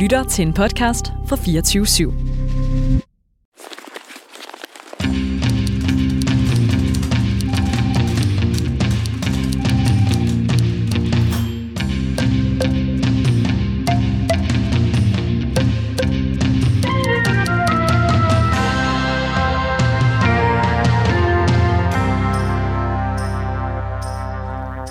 lytter til en podcast fra 24 /7.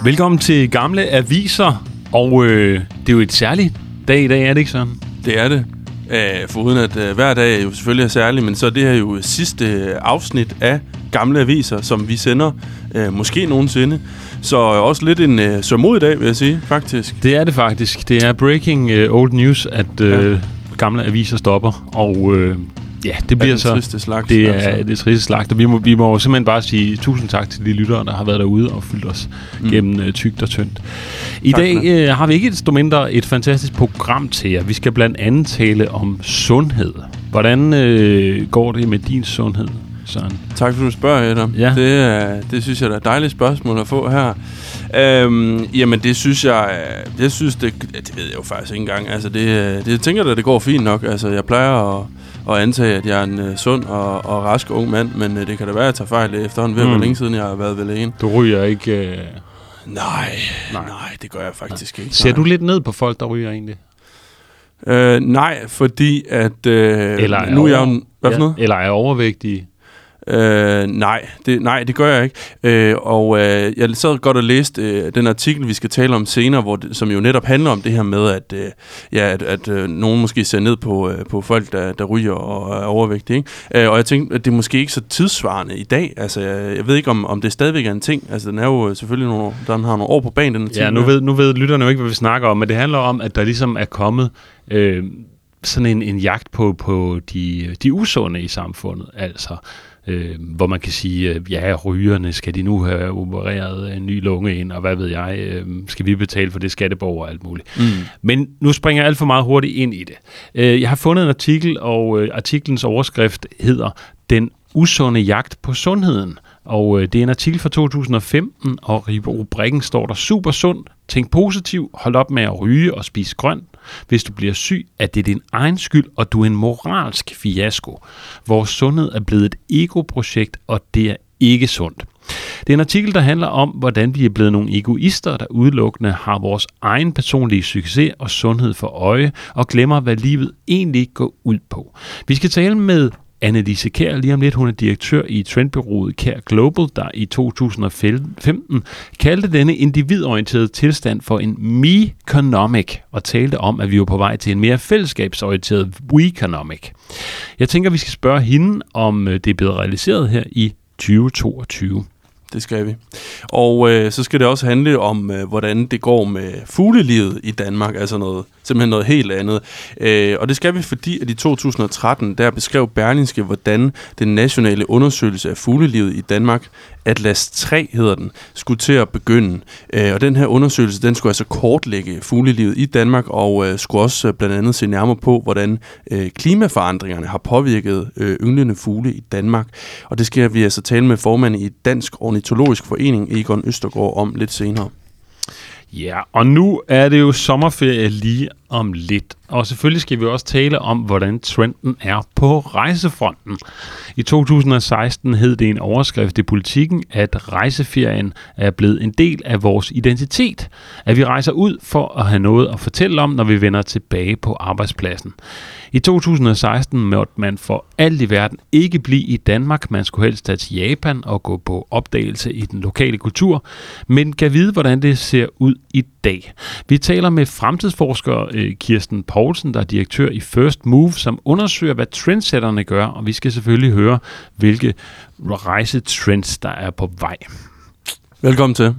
Velkommen til Gamle Aviser, og øh, det er jo et særligt dag i dag, er det ikke sådan? Det er det. Øh, foruden at øh, hver dag jo selvfølgelig er særlig, men så er det her jo sidste øh, afsnit af Gamle Aviser, som vi sender øh, måske nogensinde. Så øh, også lidt en øh, sørmodig dag, vil jeg sige, faktisk. Det er det faktisk. Det er breaking øh, old news, at øh, ja. Gamle Aviser stopper, og øh, ja, det bliver så... triste slags, det er altså. det triste slagt, og vi må, vi må simpelthen bare sige tusind tak til de lyttere, der har været derude og fyldt os mm. gennem øh, tygt og tyndt. I Tak dag for øh, har vi ikke desto mindre et fantastisk program til jer. Vi skal blandt andet tale om sundhed. Hvordan øh, går det med din sundhed, Søren? Tak fordi du spørger, Adam. Ja. Det, det synes jeg er et dejligt spørgsmål at få her. Øhm, jamen, det synes jeg... øh, Jeg synes, det, det ved jeg jo faktisk ikke engang. Altså, det, øh, det jeg tænker da, det går fint nok. Altså, jeg plejer at, at antage, at jeg er en uh, sund og, og rask ung mand, men uh, det kan da være, at jeg tager fejl efterhånden ved, mm. Hvor længe siden jeg har været ved lægen. Du ryger ikke... Øh... Nej, nej, Nej. nej, det gør jeg faktisk ikke. Ser nej. du lidt ned på folk, der ryger egentlig? Øh, nej, fordi at... Øh, Eller er nu er jeg jo... Hvad for noget? Eller er overvægtige? Øh, nej, det, nej, det gør jeg ikke. Øh, og øh, jeg sad godt og læste øh, den artikel, vi skal tale om senere, hvor det, som jo netop handler om det her med, at, øh, ja, at, at øh, nogen måske ser ned på, øh, på folk, der, der ryger og er overvægtige. Ikke? Øh, og jeg tænkte, at det er måske ikke så tidsvarende i dag. Altså, jeg, jeg ved ikke, om, om det stadigvæk er en ting. Altså, den er jo øh, selvfølgelig nogle, år- den har nogle år på banen, den artikel. Ja, nu ved, nu ved lytterne jo ikke, hvad vi snakker om, men det handler om, at der ligesom er kommet øh, sådan en, en jagt på, på de, de usunde i samfundet. Altså, øh, hvor man kan sige, øh, ja, rygerne, skal de nu have opereret en ny lunge ind, og hvad ved jeg, øh, skal vi betale for det skatteborger og alt muligt. Mm. Men nu springer jeg alt for meget hurtigt ind i det. Øh, Jeg har fundet en artikel, og øh, artiklens overskrift hedder Den usunde jagt på sundheden. Og øh, det er en artikel fra 2015, og i rubrikken står der super sund, tænk positiv, hold op med at ryge og spise grønt. Hvis du bliver syg, er det din egen skyld, og du er en moralsk fiasko. Vores sundhed er blevet et ego-projekt, og det er ikke sundt. Det er en artikel, der handler om, hvordan vi er blevet nogle egoister, der udelukkende har vores egen personlige succes og sundhed for øje, og glemmer, hvad livet egentlig går ud på. Vi skal tale med Annelise Kær lige om lidt. Hun er direktør i trendbyrået Kær Global, der i 2015 kaldte denne individorienterede tilstand for en me-economic, og talte om, at vi var på vej til en mere fællesskabsorienteret we-economic. Jeg tænker, vi skal spørge hende, om øh, det er blevet realiseret her i 2022. Det skal vi. Og øh, så skal det også handle om, øh, hvordan det går med fuglelivet i Danmark, altså noget, simpelthen noget helt andet. Øh, og det skal vi, fordi at i 2013, der beskrev Berlingske, hvordan den nationale undersøgelse af fuglelivet i Danmark, Atlas 3 hedder den, skulle til at begynde. Øh, og den her undersøgelse, den skulle altså kortlægge fuglelivet i Danmark, og øh, skulle også øh, blandt andet se nærmere på, hvordan øh, klimaforandringerne har påvirket øh, ynglende fugle i Danmark. Og det skal vi altså tale med formanden i Dansk Ornitologisk Forening, Egon Østergaard, om lidt senere. Ja, og nu er det jo sommerferie lige om lidt. Og selvfølgelig skal vi også tale om, hvordan trenden er på rejsefronten. I 2016 hed det en overskrift i politikken, at rejseferien er blevet en del af vores identitet. At vi rejser ud for at have noget at fortælle om, når vi vender tilbage på arbejdspladsen. I 2016 måtte man for alt i verden ikke blive i Danmark. Man skulle helst tage til Japan og gå på opdagelse i den lokale kultur. Men kan vide, hvordan det ser ud i dag. Vi taler med fremtidsforsker øh, Kirsten Poulsen, der er direktør i First Move, som undersøger, hvad trendsetterne gør. Og vi skal selvfølgelig høre, hvilke rejsetrends, der er på vej. Velkommen til.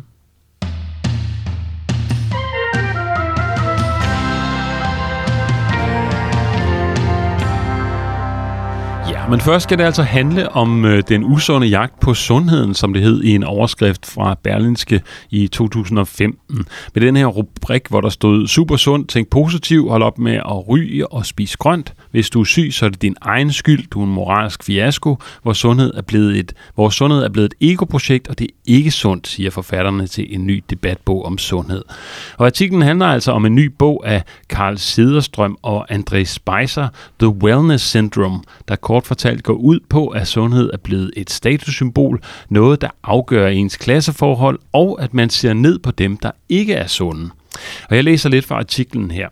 Men først skal det altså handle om øh, den usunde jagt på sundheden, som det hed i en overskrift fra Berlinske i 2015. Med den her rubrik, hvor der stod super sund, tænk positiv, hold op med at ryge og spise grønt. Hvis du er syg, så er det din egen skyld. Du er en moralsk fiasko, hvor sundhed er blevet et, hvor sundhed er blevet et ego-projekt, og det er ikke sundt, siger forfatterne til en ny debatbog om sundhed. Og artiklen handler altså om en ny bog af Karl Sederstrøm og André Spicer, The Wellness Syndrome, der kort fortalt går ud på, at sundhed er blevet et statussymbol, noget der afgør ens klasseforhold, og at man ser ned på dem, der ikke er sunde. Og jeg læser lidt fra artiklen her.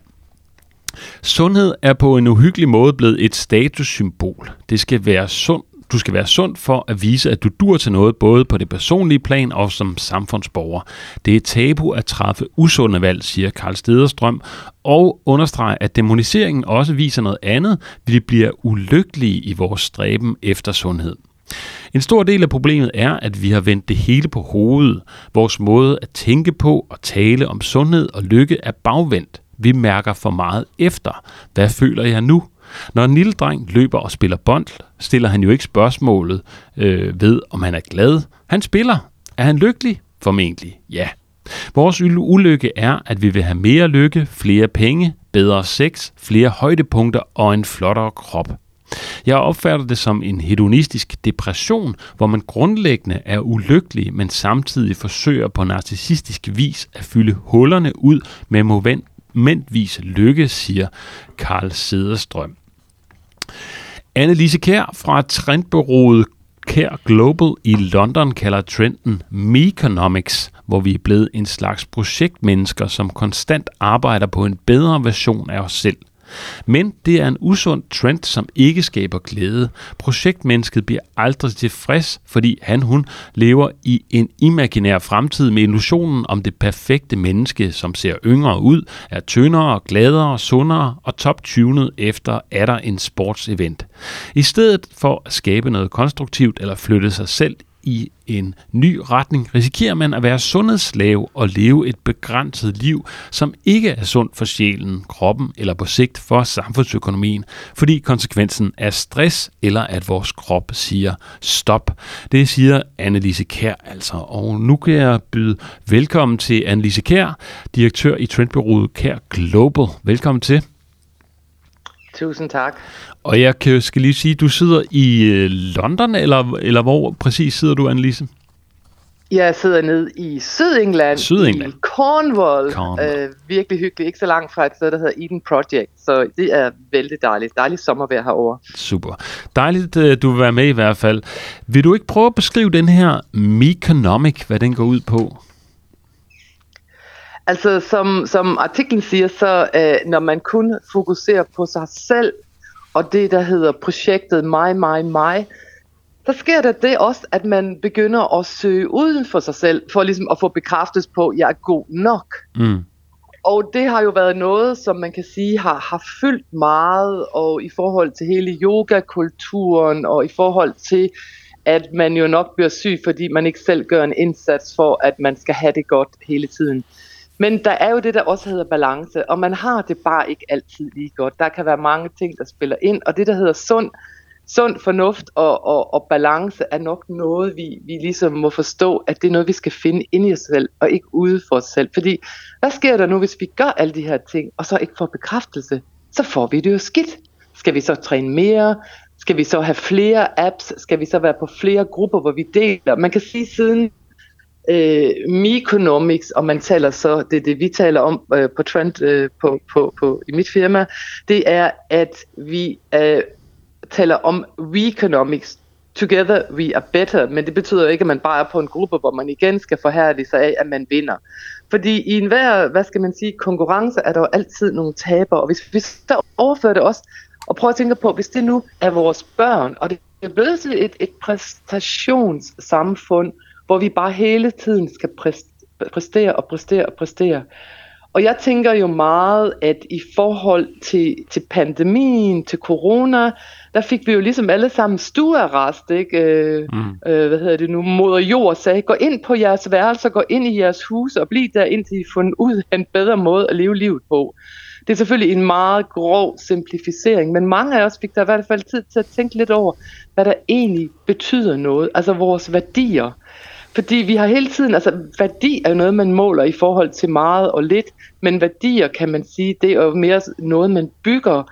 Sundhed er på en uhyggelig måde blevet et statussymbol. Det skal være sund du skal være sund for at vise, at du dur til noget, både på det personlige plan og som samfundsborger. Det er tabu at træffe usunde valg, siger Karl Stederstrøm, og understreger, at demoniseringen også viser noget andet. Vi bliver ulykkelige i vores stræben efter sundhed. En stor del af problemet er, at vi har vendt det hele på hovedet. Vores måde at tænke på og tale om sundhed og lykke er bagvendt. Vi mærker for meget efter. Hvad føler jeg nu? Når en lille dreng løber og spiller bold, stiller han jo ikke spørgsmålet øh, ved, om han er glad. Han spiller. Er han lykkelig? Formentlig ja. Vores ulykke er, at vi vil have mere lykke, flere penge, bedre sex, flere højdepunkter og en flottere krop. Jeg opfatter det som en hedonistisk depression, hvor man grundlæggende er ulykkelig, men samtidig forsøger på narcissistisk vis at fylde hullerne ud med momentvis lykke, siger Karl Sederstrøm. Anne-Lise Kær fra trendbureauet Kær Global i London kalder trenden Meconomics, hvor vi er blevet en slags projektmennesker, som konstant arbejder på en bedre version af os selv. Men det er en usund trend, som ikke skaber glæde. Projektmennesket bliver aldrig tilfreds, fordi han hun lever i en imaginær fremtid med illusionen om det perfekte menneske, som ser yngre ud, er tyndere, gladere, sundere og top-tunet efter er der en sportsevent. I stedet for at skabe noget konstruktivt eller flytte sig selv i en ny retning, risikerer man at være sundhedsslave og leve et begrænset liv, som ikke er sundt for sjælen, kroppen eller på sigt for samfundsøkonomien, fordi konsekvensen er stress eller at vores krop siger stop. Det siger Annelise Kær altså. Og nu kan jeg byde velkommen til Annelise Kær, direktør i trendbureauet Kær Global. Velkommen til. Tusind tak. Og jeg kan, skal lige sige, du sidder i øh, London, eller, eller hvor præcis sidder du, Annelise? Jeg sidder nede i Sydengland, Sydengland. i Cornwall. Cornwall. Øh, virkelig hyggeligt, ikke så langt fra et sted, der hedder Eden Project. Så det er vældig dejligt. Dejligt sommervejr herovre. Super. Dejligt, øh, du vil være med i hvert fald. Vil du ikke prøve at beskrive den her Meconomic, hvad den går ud på? Altså, som, som artiklen siger, så øh, når man kun fokuserer på sig selv, og det, der hedder projektet mig, mig, mig, så sker der det også, at man begynder at søge uden for sig selv, for ligesom at få bekræftet på, at jeg er god nok. Mm. Og det har jo været noget, som man kan sige har, har fyldt meget, og i forhold til hele yogakulturen, og i forhold til, at man jo nok bliver syg, fordi man ikke selv gør en indsats for, at man skal have det godt hele tiden. Men der er jo det, der også hedder balance, og man har det bare ikke altid lige godt. Der kan være mange ting, der spiller ind, og det, der hedder sund, sund fornuft og, og, og balance, er nok noget, vi, vi ligesom må forstå, at det er noget, vi skal finde inde i os selv, og ikke ude for os selv. Fordi, hvad sker der nu, hvis vi gør alle de her ting, og så ikke får bekræftelse? Så får vi det jo skidt. Skal vi så træne mere? Skal vi så have flere apps? Skal vi så være på flere grupper, hvor vi deler? Man kan sige, siden øh, Meconomics, og man taler så, det er det, vi taler om øh, på Trend øh, på, på, på, i mit firma, det er, at vi øh, taler om Weconomics. Together we are better, men det betyder ikke, at man bare er på en gruppe, hvor man igen skal forhærde sig af, at man vinder. Fordi i enhver, hvad skal man sige, konkurrence er der jo altid nogle taber, og hvis vi så overfører det også, og prøver at tænke på, hvis det nu er vores børn, og det er blevet til et, et præstationssamfund, hvor vi bare hele tiden skal præstere og præstere og præstere. Og jeg tænker jo meget, at i forhold til, til pandemien, til corona, der fik vi jo ligesom alle sammen stuearrest, ikke? Øh, mm. øh, hvad hedder det nu? Moder Jord sagde, gå ind på jeres værelser, gå ind i jeres hus og bliv der, indtil I fundet ud af en bedre måde at leve livet på. Det er selvfølgelig en meget grov simplificering, men mange af os fik der i hvert fald tid til at tænke lidt over, hvad der egentlig betyder noget, altså vores værdier. Fordi vi har hele tiden, altså værdi er noget, man måler i forhold til meget og lidt, men værdier kan man sige, det er jo mere noget, man bygger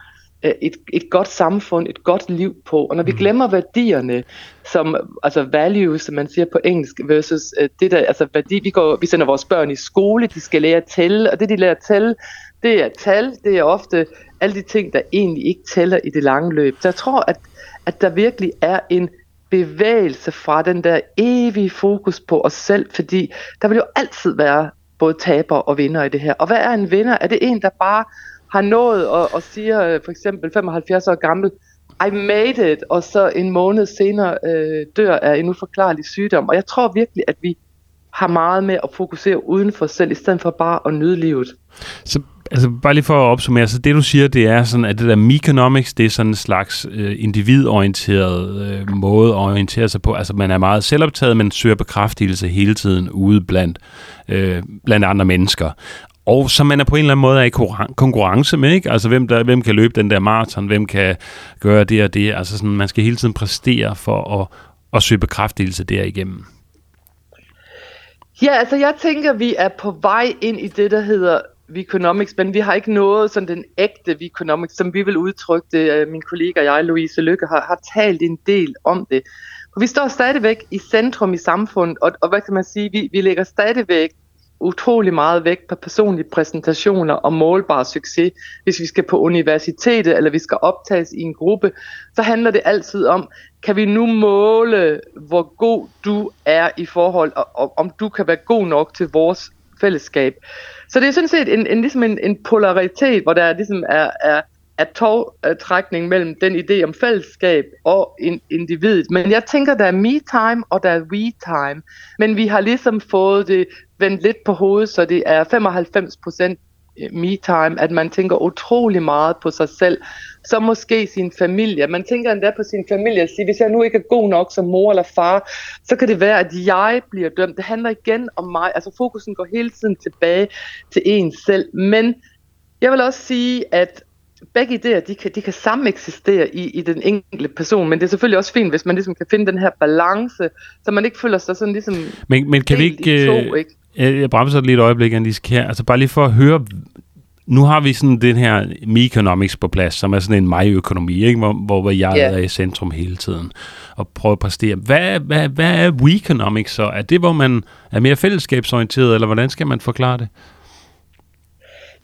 øh, et, et godt samfund, et godt liv på. Og når vi mm. glemmer værdierne, som altså values, som man siger på engelsk, versus uh, det der, altså værdi, vi, går, vi sender vores børn i skole, de skal lære at tælle, og det de lærer at tælle, det er tal, det er ofte alle de ting, der egentlig ikke tæller i det lange løb. Så jeg tror, at, at der virkelig er en bevægelse fra den der evige fokus på os selv, fordi der vil jo altid være både taber og vinder i det her. Og hvad er en vinder? Er det en, der bare har nået og, og siger øh, for eksempel 75 år gammel, I made it, og så en måned senere øh, dør af en uforklarlig sygdom. Og jeg tror virkelig, at vi har meget med at fokusere uden for os selv, i stedet for bare at nyde livet. Så altså bare lige for at opsummere, så det du siger, det er sådan, at det der Meconomics, det er sådan en slags øh, individorienteret øh, måde at orientere sig på. Altså man er meget selvoptaget, men søger bekræftelse hele tiden ude blandt, øh, blandt andre mennesker. Og så man er på en eller anden måde er i konkurrence med, ikke? Altså hvem, der, hvem kan løbe den der maraton, hvem kan gøre det og det. Altså sådan, man skal hele tiden præstere for at, at søge bekræftelse derigennem. Ja, altså jeg tænker, vi er på vej ind i det, der hedder Economics, men vi har ikke noget sådan den ægte Economics, som vi vil udtrykke det. Øh, min kollega og jeg, Louise Lykke, har, har talt en del om det. For vi står stadigvæk i centrum i samfundet, og, og hvad kan man sige, vi, vi lægger stadigvæk utrolig meget vægt på personlige præsentationer og målbar succes. Hvis vi skal på universitetet, eller vi skal optages i en gruppe, så handler det altid om, kan vi nu måle, hvor god du er i forhold, og, og om du kan være god nok til vores fællesskab. Så det er sådan set en, en, ligesom en, en polaritet, hvor der ligesom er, er, er togtrækning mellem den idé om fællesskab og in, individet. Men jeg tænker, der er me-time og der er we-time. Men vi har ligesom fået det vendt lidt på hovedet, så det er 95 procent me-time, at man tænker utrolig meget på sig selv, så måske sin familie. Man tænker endda på sin familie og siger, hvis jeg nu ikke er god nok som mor eller far, så kan det være, at jeg bliver dømt. Det handler igen om mig. Altså fokusen går hele tiden tilbage til en selv. Men jeg vil også sige, at begge idéer, de kan, de kan sammen eksistere i, i den enkelte person, men det er selvfølgelig også fint, hvis man ligesom kan finde den her balance, så man ikke føler sig sådan ligesom Men, men kan vi ikke, to, øh, ikke? Jeg bremser lige et øjeblik, Anniske, her. Altså bare lige for at høre, nu har vi sådan den her me-economics på plads, som er sådan en mig-økonomi, ikke? Hvor, hvor jeg yeah. er i centrum hele tiden og prøver at præstere. Hvad, hvad, hvad er we-economics så? Er det, hvor man er mere fællesskabsorienteret, eller hvordan skal man forklare det?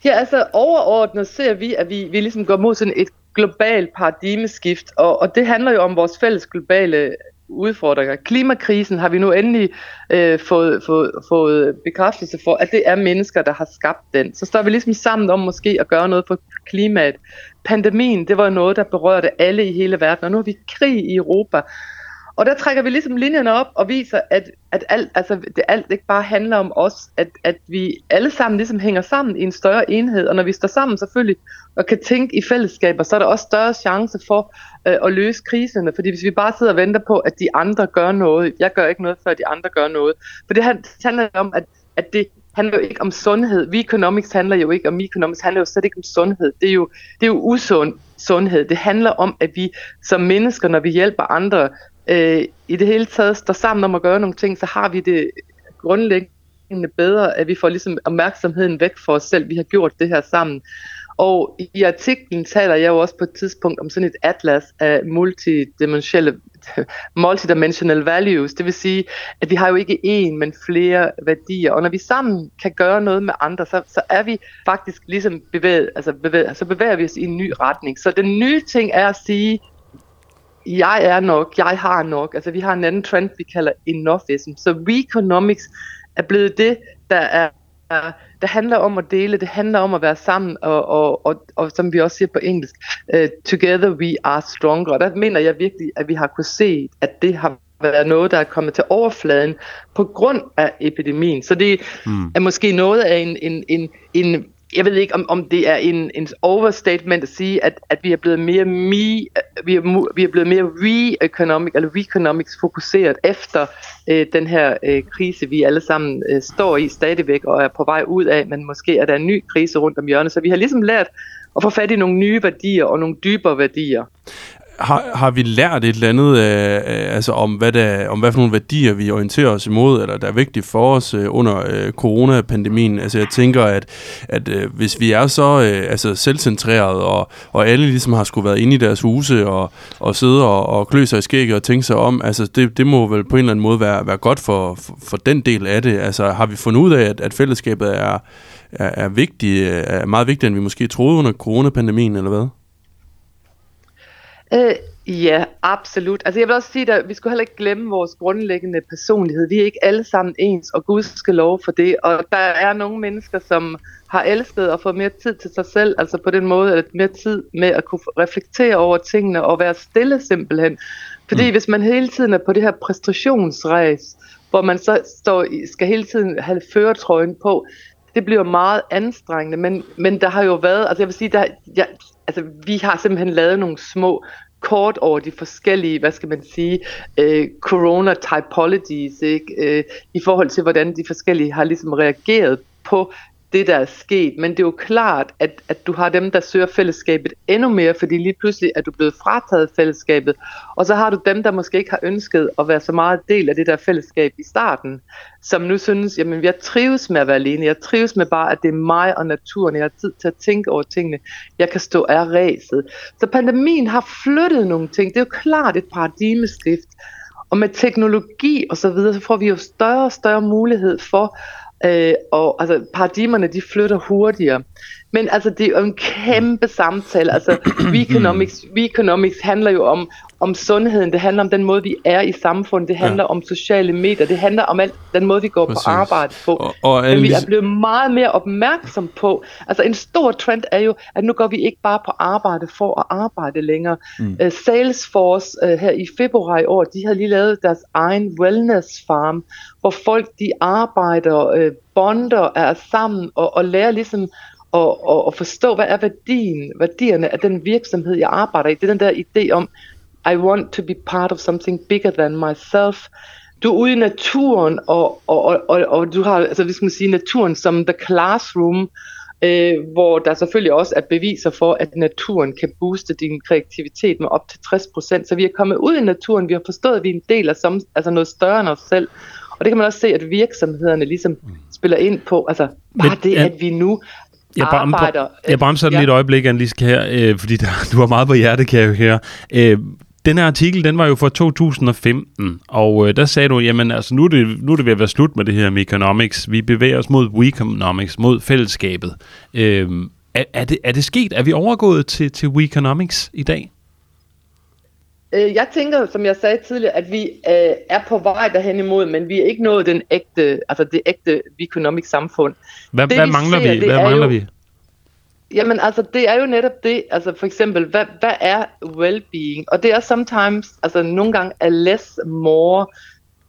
Ja, altså overordnet ser vi, at vi, vi ligesom går mod sådan et globalt paradigmeskift, og, og det handler jo om vores fælles globale udfordringer. Klimakrisen har vi nu endelig øh, fået, fået, fået bekræftelse for, at det er mennesker, der har skabt den. Så står vi ligesom sammen om måske at gøre noget for klimaet. Pandemien, det var noget, der berørte alle i hele verden, og nu har vi krig i Europa. Og der trækker vi ligesom linjerne op og viser, at, at alt, altså, det alt ikke bare handler om os, at, at vi alle sammen ligesom hænger sammen i en større enhed, og når vi står sammen selvfølgelig og kan tænke i fællesskaber, så er der også større chance for øh, at løse kriserne, fordi hvis vi bare sidder og venter på, at de andre gør noget, jeg gør ikke noget, før de andre gør noget, for det handler om, at, at det handler jo ikke om sundhed. Vi economics handler jo ikke om economics handler jo slet ikke om sundhed. Det er jo, det er jo usund sundhed. Det handler om, at vi som mennesker, når vi hjælper andre, øh, i det hele taget står sammen om at gøre nogle ting, så har vi det grundlæggende bedre, at vi får ligesom opmærksomheden væk for os selv. Vi har gjort det her sammen. Og i artiklen taler jeg jo også på et tidspunkt om sådan et atlas af multidimensionelle multidimensional values, det vil sige, at vi har jo ikke én, men flere værdier, og når vi sammen kan gøre noget med andre, så, så er vi faktisk ligesom bevæget, altså bevæget, så bevæger vi os i en ny retning. Så den nye ting er at sige, jeg er nok, jeg har nok. Altså vi har en anden trend, vi kalder enoughism. Så Reconomics er blevet det, der er der handler om at dele, det handler om at være sammen, og, og, og, og som vi også siger på engelsk, uh, together we are stronger. Og der mener jeg virkelig, at vi har kunne se, at det har været noget, der er kommet til overfladen på grund af epidemien. Så det mm. er måske noget af en, en, en, en jeg ved ikke, om, om det er en, en overstatement at sige, at, at vi er blevet mere me, vi er, vi er blevet mere re-economic, eller re-economics fokuseret efter øh, den her øh, krise, vi alle sammen øh, står i stadigvæk og er på vej ud af, men måske er der en ny krise rundt om hjørnet. Så vi har ligesom lært at få fat i nogle nye værdier og nogle dybere værdier har, har vi lært et eller andet øh, øh, altså om, hvad der, om hvad for nogle værdier vi orienterer os imod, eller der er vigtigt for os øh, under øh, coronapandemien? Altså jeg tænker, at, at øh, hvis vi er så øh, altså selvcentreret, og, og alle ligesom har skulle været inde i deres huse, og, og sidde og, og klø sig i skægget og tænke sig om, altså det, det må vel på en eller anden måde være, være godt for, for, for den del af det. Altså har vi fundet ud af, at, at fællesskabet er, er, er, vigtig, er meget vigtigere, end vi måske troede under coronapandemien, eller hvad? Øh, ja, absolut. Altså jeg vil også sige, at vi skulle heller ikke glemme vores grundlæggende personlighed. Vi er ikke alle sammen ens, og Gud skal lov for det. Og der er nogle mennesker, som har elsket at få mere tid til sig selv, altså på den måde, at mere tid med at kunne reflektere over tingene og være stille simpelthen. Fordi mm. hvis man hele tiden er på det her præstationsræs, hvor man så står, skal hele tiden have føretrøjen på, det bliver meget anstrengende, men, men der har jo været, altså jeg vil sige, der, ja, altså vi har simpelthen lavet nogle små kort over de forskellige, hvad skal man sige, øh, corona typologies, ikke? Øh, i forhold til, hvordan de forskellige har ligesom reageret på det, der er sket. Men det er jo klart, at, at du har dem, der søger fællesskabet endnu mere, fordi lige pludselig er du blevet frataget fællesskabet. Og så har du dem, der måske ikke har ønsket at være så meget del af det der fællesskab i starten, som nu synes, jamen jeg trives med at være alene. Jeg trives med bare, at det er mig og naturen. Jeg har tid til at tænke over tingene. Jeg kan stå af ræset. Så pandemien har flyttet nogle ting. Det er jo klart et paradigmeskift. Og med teknologi og så videre, så får vi jo større og større mulighed for Øh, og altså, paradigmerne, de flytter hurtigere. Men altså, det er jo en kæmpe samtale. Altså, Weeconomics, Weeconomics handler jo om, om sundheden, det handler om den måde, vi er i samfundet, det handler ja. om sociale medier, det handler om alt, den måde, vi går Præcis. på arbejde på. Og, og Men vi er blevet meget mere opmærksom på, altså en stor trend er jo, at nu går vi ikke bare på arbejde for at arbejde længere. Mm. Uh, Salesforce uh, her i februar i år, de har lige lavet deres egen wellness farm, hvor folk de arbejder, uh, bonder, er sammen og, og lærer ligesom og, og, og forstå, hvad er værdien, værdierne af den virksomhed, jeg arbejder i. Det er den der idé om, I want to be part of something bigger than myself. Du er ude i naturen, og, og, og, og, og du har, altså vi skal sige, naturen som the classroom, øh, hvor der selvfølgelig også er beviser for, at naturen kan booste din kreativitet med op til 60%. Så vi er kommet ud i naturen, vi har forstået, at vi er en del af som, altså noget større end os selv. Og det kan man også se, at virksomhederne ligesom spiller ind på, altså bare Men, det, at vi nu jeg arbejder... Jeg bremser ja. lidt øjeblik, Annelise, her, øh, fordi der, du har meget på hjertet, kan jeg høre. Øh, den her artikel, den var jo fra 2015, og øh, der sagde du, jamen altså, nu er, det, nu er det ved at være slut med det her med economics. Vi bevæger os mod weeconomics, mod fællesskabet. Øh, er, er, det, er det sket? Er vi overgået til, til weeconomics i dag? Øh, jeg tænker, som jeg sagde tidligere, at vi øh, er på vej derhen imod, men vi er ikke nået den ægte, altså det ægte economic samfund. Hvad, det, hvad mangler vi? Hvad mangler jo, vi? Jamen altså, det er jo netop det, altså for eksempel, hvad, hvad er well-being? Og det er sometimes, altså nogle gange er less more,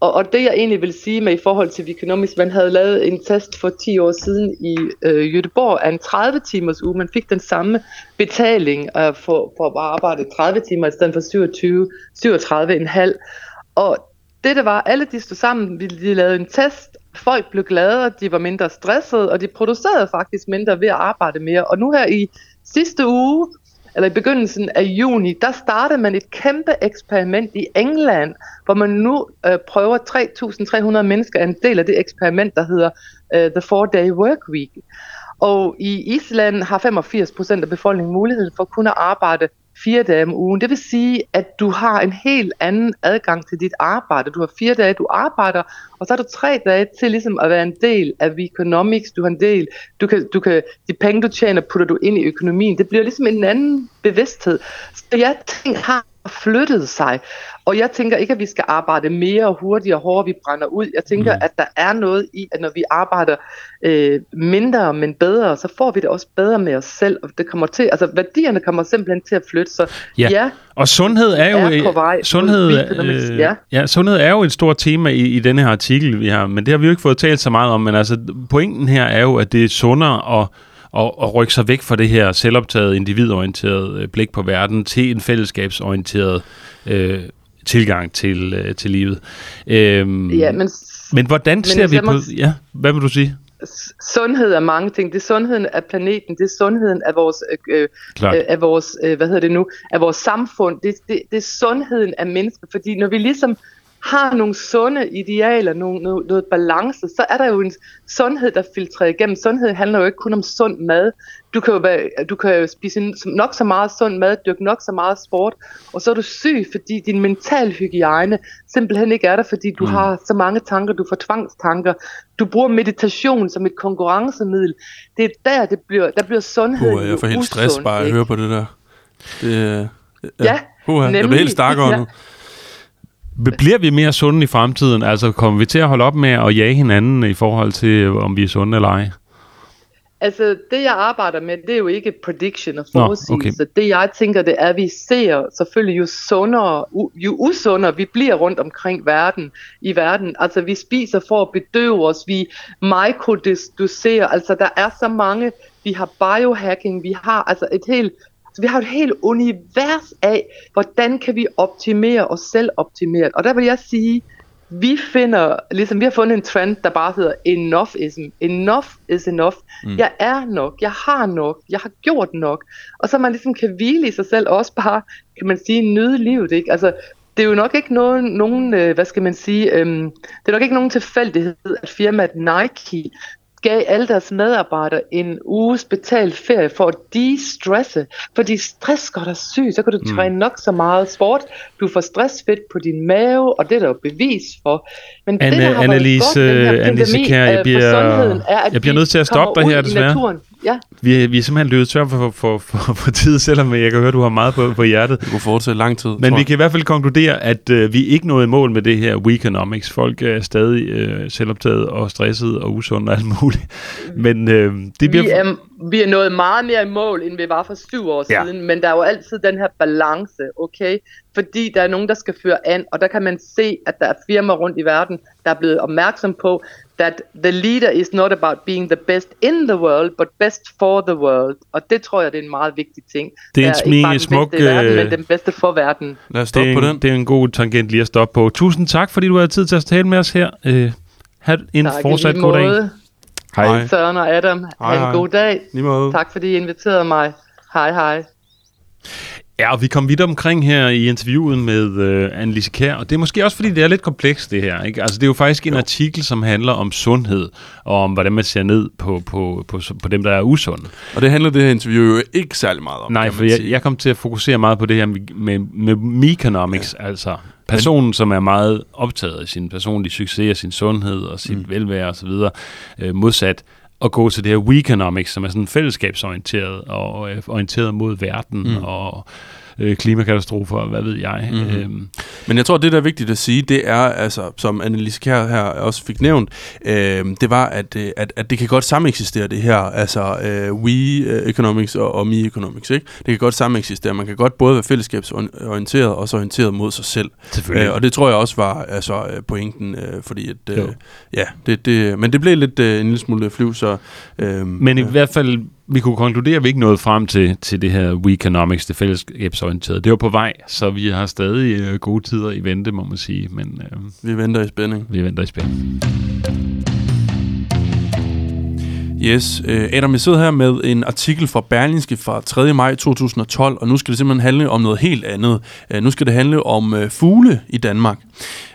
og, og det jeg egentlig vil sige med i forhold til Viconomics, man havde lavet en test for 10 år siden i øh, Jødeborg af en 30 timers uge. Man fik den samme betaling øh, for, for at arbejde 30 timer i stedet for 27, 37,5. Og det der var, alle de stod sammen, vi de lavede en test, folk blev gladere, de var mindre stressede, og de producerede faktisk mindre ved at arbejde mere. Og nu her i sidste uge, eller i begyndelsen af juni, der startede man et kæmpe eksperiment i England, hvor man nu øh, prøver 3.300 mennesker en del af det eksperiment, der hedder øh, The Four Day Work Week. Og i Island har 85% af befolkningen mulighed for at kunne arbejde fire dage om ugen. Det vil sige, at du har en helt anden adgang til dit arbejde. Du har fire dage, du arbejder, og så har du tre dage til ligesom at være en del af economics. Du har en del, du kan, du kan, de penge, du tjener, putter du ind i økonomien. Det bliver ligesom en anden bevidsthed. Så jeg tænker, har flyttet sig. Og jeg tænker ikke, at vi skal arbejde mere og hurtigere og hårdere, vi brænder ud. Jeg tænker, mm. at der er noget i, at når vi arbejder øh, mindre, men bedre, så får vi det også bedre med os selv. Og det kommer til, altså værdierne kommer simpelthen til at flytte. Så ja, ja og sundhed er jo er på vej sundhed, øh, ja. ja, sundhed er jo et stort tema i, i denne her artikel, vi har, men det har vi jo ikke fået talt så meget om. Men altså, pointen her er jo, at det er sundere at og, og rykke sig væk fra det her selvoptaget, individorienterede øh, blik på verden til en fællesskabsorienteret øh, tilgang til, øh, til livet. Øhm, ja, men, men hvordan men ser vi på... Ja, hvad vil du sige? sundhed er mange ting. Det er sundheden af planeten, det er sundheden af vores, øh, øh, af vores øh, hvad hedder det nu, af vores samfund. Det, det, det er sundheden af mennesker, fordi når vi ligesom har nogle sunde idealer, nogle, noget, noget balance, så er der jo en sundhed, der filtrerer igennem. Sundhed handler jo ikke kun om sund mad. Du kan jo, være, du kan jo spise nok så meget sund mad, dyrke nok så meget sport, og så er du syg, fordi din mental hygiejne simpelthen ikke er der, fordi du mm. har så mange tanker, du får tvangstanker. Du bruger meditation som et konkurrencemiddel. Det er der, det bliver, der bliver sundhed uh, Jeg får helt stress bare at høre på det der. Det, ja, ja uh. Jeg bliver helt stærkere ja. nu. Bliver vi mere sunde i fremtiden? Altså kommer vi til at holde op med at jage hinanden i forhold til, om vi er sunde eller ej? Altså, det jeg arbejder med, det er jo ikke prediction og forudsigelse. Okay. Det jeg tænker, det er, at vi ser selvfølgelig jo sundere, jo usundere vi bliver rundt omkring verden, i verden. Altså, vi spiser for at bedøve os, vi mikrodoserer, altså der er så mange, vi har biohacking, vi har altså et helt så vi har et helt univers af, hvordan kan vi optimere os selv optimeret. Og der vil jeg sige, vi finder, ligesom vi har fundet en trend, der bare hedder enoughism. Enough is enough. Mm. Jeg er nok, jeg har nok, jeg har gjort nok. Og så man ligesom kan hvile i sig selv, og også bare, kan man sige, nyde livet. Ikke? Altså, det er jo nok ikke nogen, nogen øh, hvad skal man sige, øhm, det er nok ikke nogen tilfældighed, at firmaet Nike gav alle deres medarbejdere en uges betalt ferie for at de-stresse. Fordi stress gør dig syg, så kan du mm. træne nok så meget sport. Du får stressfedt på din mave, og det er der jo bevis for. Men Anne, det, der har Annelise, godt, den her Annelise Kjær, jeg bliver, er, at jeg bliver nødt til at stoppe dig her, desværre. Ja. Vi, vi er simpelthen løbet tør for, for, for, for tid, selvom jeg kan høre, at du har meget på, på hjertet. Det kunne fortsætte lang tid. Men vi kan i hvert fald konkludere, at øh, vi ikke nåede mål med det her Weekonomics. Folk er stadig øh, selvoptaget og stresset og usunde og alt muligt. Men øh, det bliver... Vi er, vi er nået meget mere i mål, end vi var for syv år ja. siden, men der er jo altid den her balance, okay? Fordi der er nogen, der skal føre an, og der kan man se, at der er firmaer rundt i verden, der er blevet opmærksom på, that the leader is not about being the best in the world, but best for the world. Og det tror jeg, det er en meget vigtig ting. Det er en smig, ikke smuk... Bedste verden, men den bedste for verden. Lad os stoppe det på den. Det er en god tangent lige at stoppe på. Tusind tak, fordi du har tid til at tale med os her. Uh, ha' en tak, fortsat god dag. Hej. Søren og Adam, hej, ha' en god dag. Lige Tak fordi I inviterede mig. Hej hej. Ja, og vi kom vidt omkring her i interviewet med uh, Annelise Kær, og det er måske også, fordi det er lidt komplekst, det her. Ikke? Altså, det er jo faktisk en jo. artikel, som handler om sundhed, og om, hvordan man ser ned på, på, på, på dem, der er usunde. Og det handler det her interview jo ikke særlig meget om, Nej, for jeg, jeg kom til at fokusere meget på det her med, med, med meconomics, ja. altså personen, som er meget optaget af sin personlige succes, og sin sundhed og sit mm. velvære osv., øh, modsat at gå til det her Weekonomics, som er sådan fællesskabsorienteret og øh, orienteret mod verden mm. og øh, klimakatastrofer, hvad ved jeg. Mm-hmm. Øhm. Men jeg tror, det der er vigtigt at sige, det er, altså, som Annelise Kjær her også fik nævnt, øh, det var, at, øh, at, at det kan godt sameksistere det her, altså øh, we øh, economics og, og me economics, ikke? Det kan godt sameksistere. Man kan godt både være fællesskabsorienteret og så orienteret mod sig selv. Selvfølgelig. Øh, og det tror jeg også var altså, pointen, øh, fordi at, øh, ja, det, det, men det blev lidt øh, en lille smule flyv, så... Øh, men i ja. hvert fald vi kunne konkludere, at vi ikke nåede frem til, til det her Weekonomics, det fællesskabsorienterede. Det var på vej, så vi har stadig øh, gode tider i vente, må man sige. Men, øh, vi venter i spænding. Vi venter i spænding. Yes, øh, Adam, jeg sidder her med en artikel fra Berlingske fra 3. maj 2012, og nu skal det simpelthen handle om noget helt andet. Øh, nu skal det handle om øh, fugle i Danmark.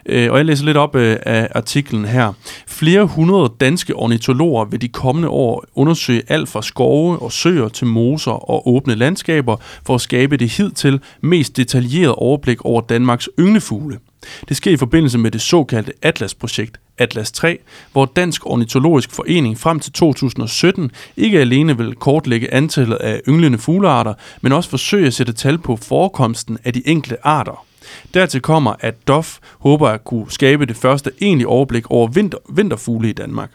Og jeg læser lidt op af artiklen her. Flere hundrede danske ornitologer vil de kommende år undersøge alt fra skove og søer til moser og åbne landskaber for at skabe det hidtil mest detaljerede overblik over Danmarks ynglefugle. Det sker i forbindelse med det såkaldte Atlas-projekt, Atlas 3, hvor Dansk Ornitologisk Forening frem til 2017 ikke alene vil kortlægge antallet af ynglende fuglearter, men også forsøge at sætte tal på forekomsten af de enkelte arter. Dertil kommer, at DOF håber at kunne skabe det første egentlige overblik over vinter, vinterfugle i Danmark.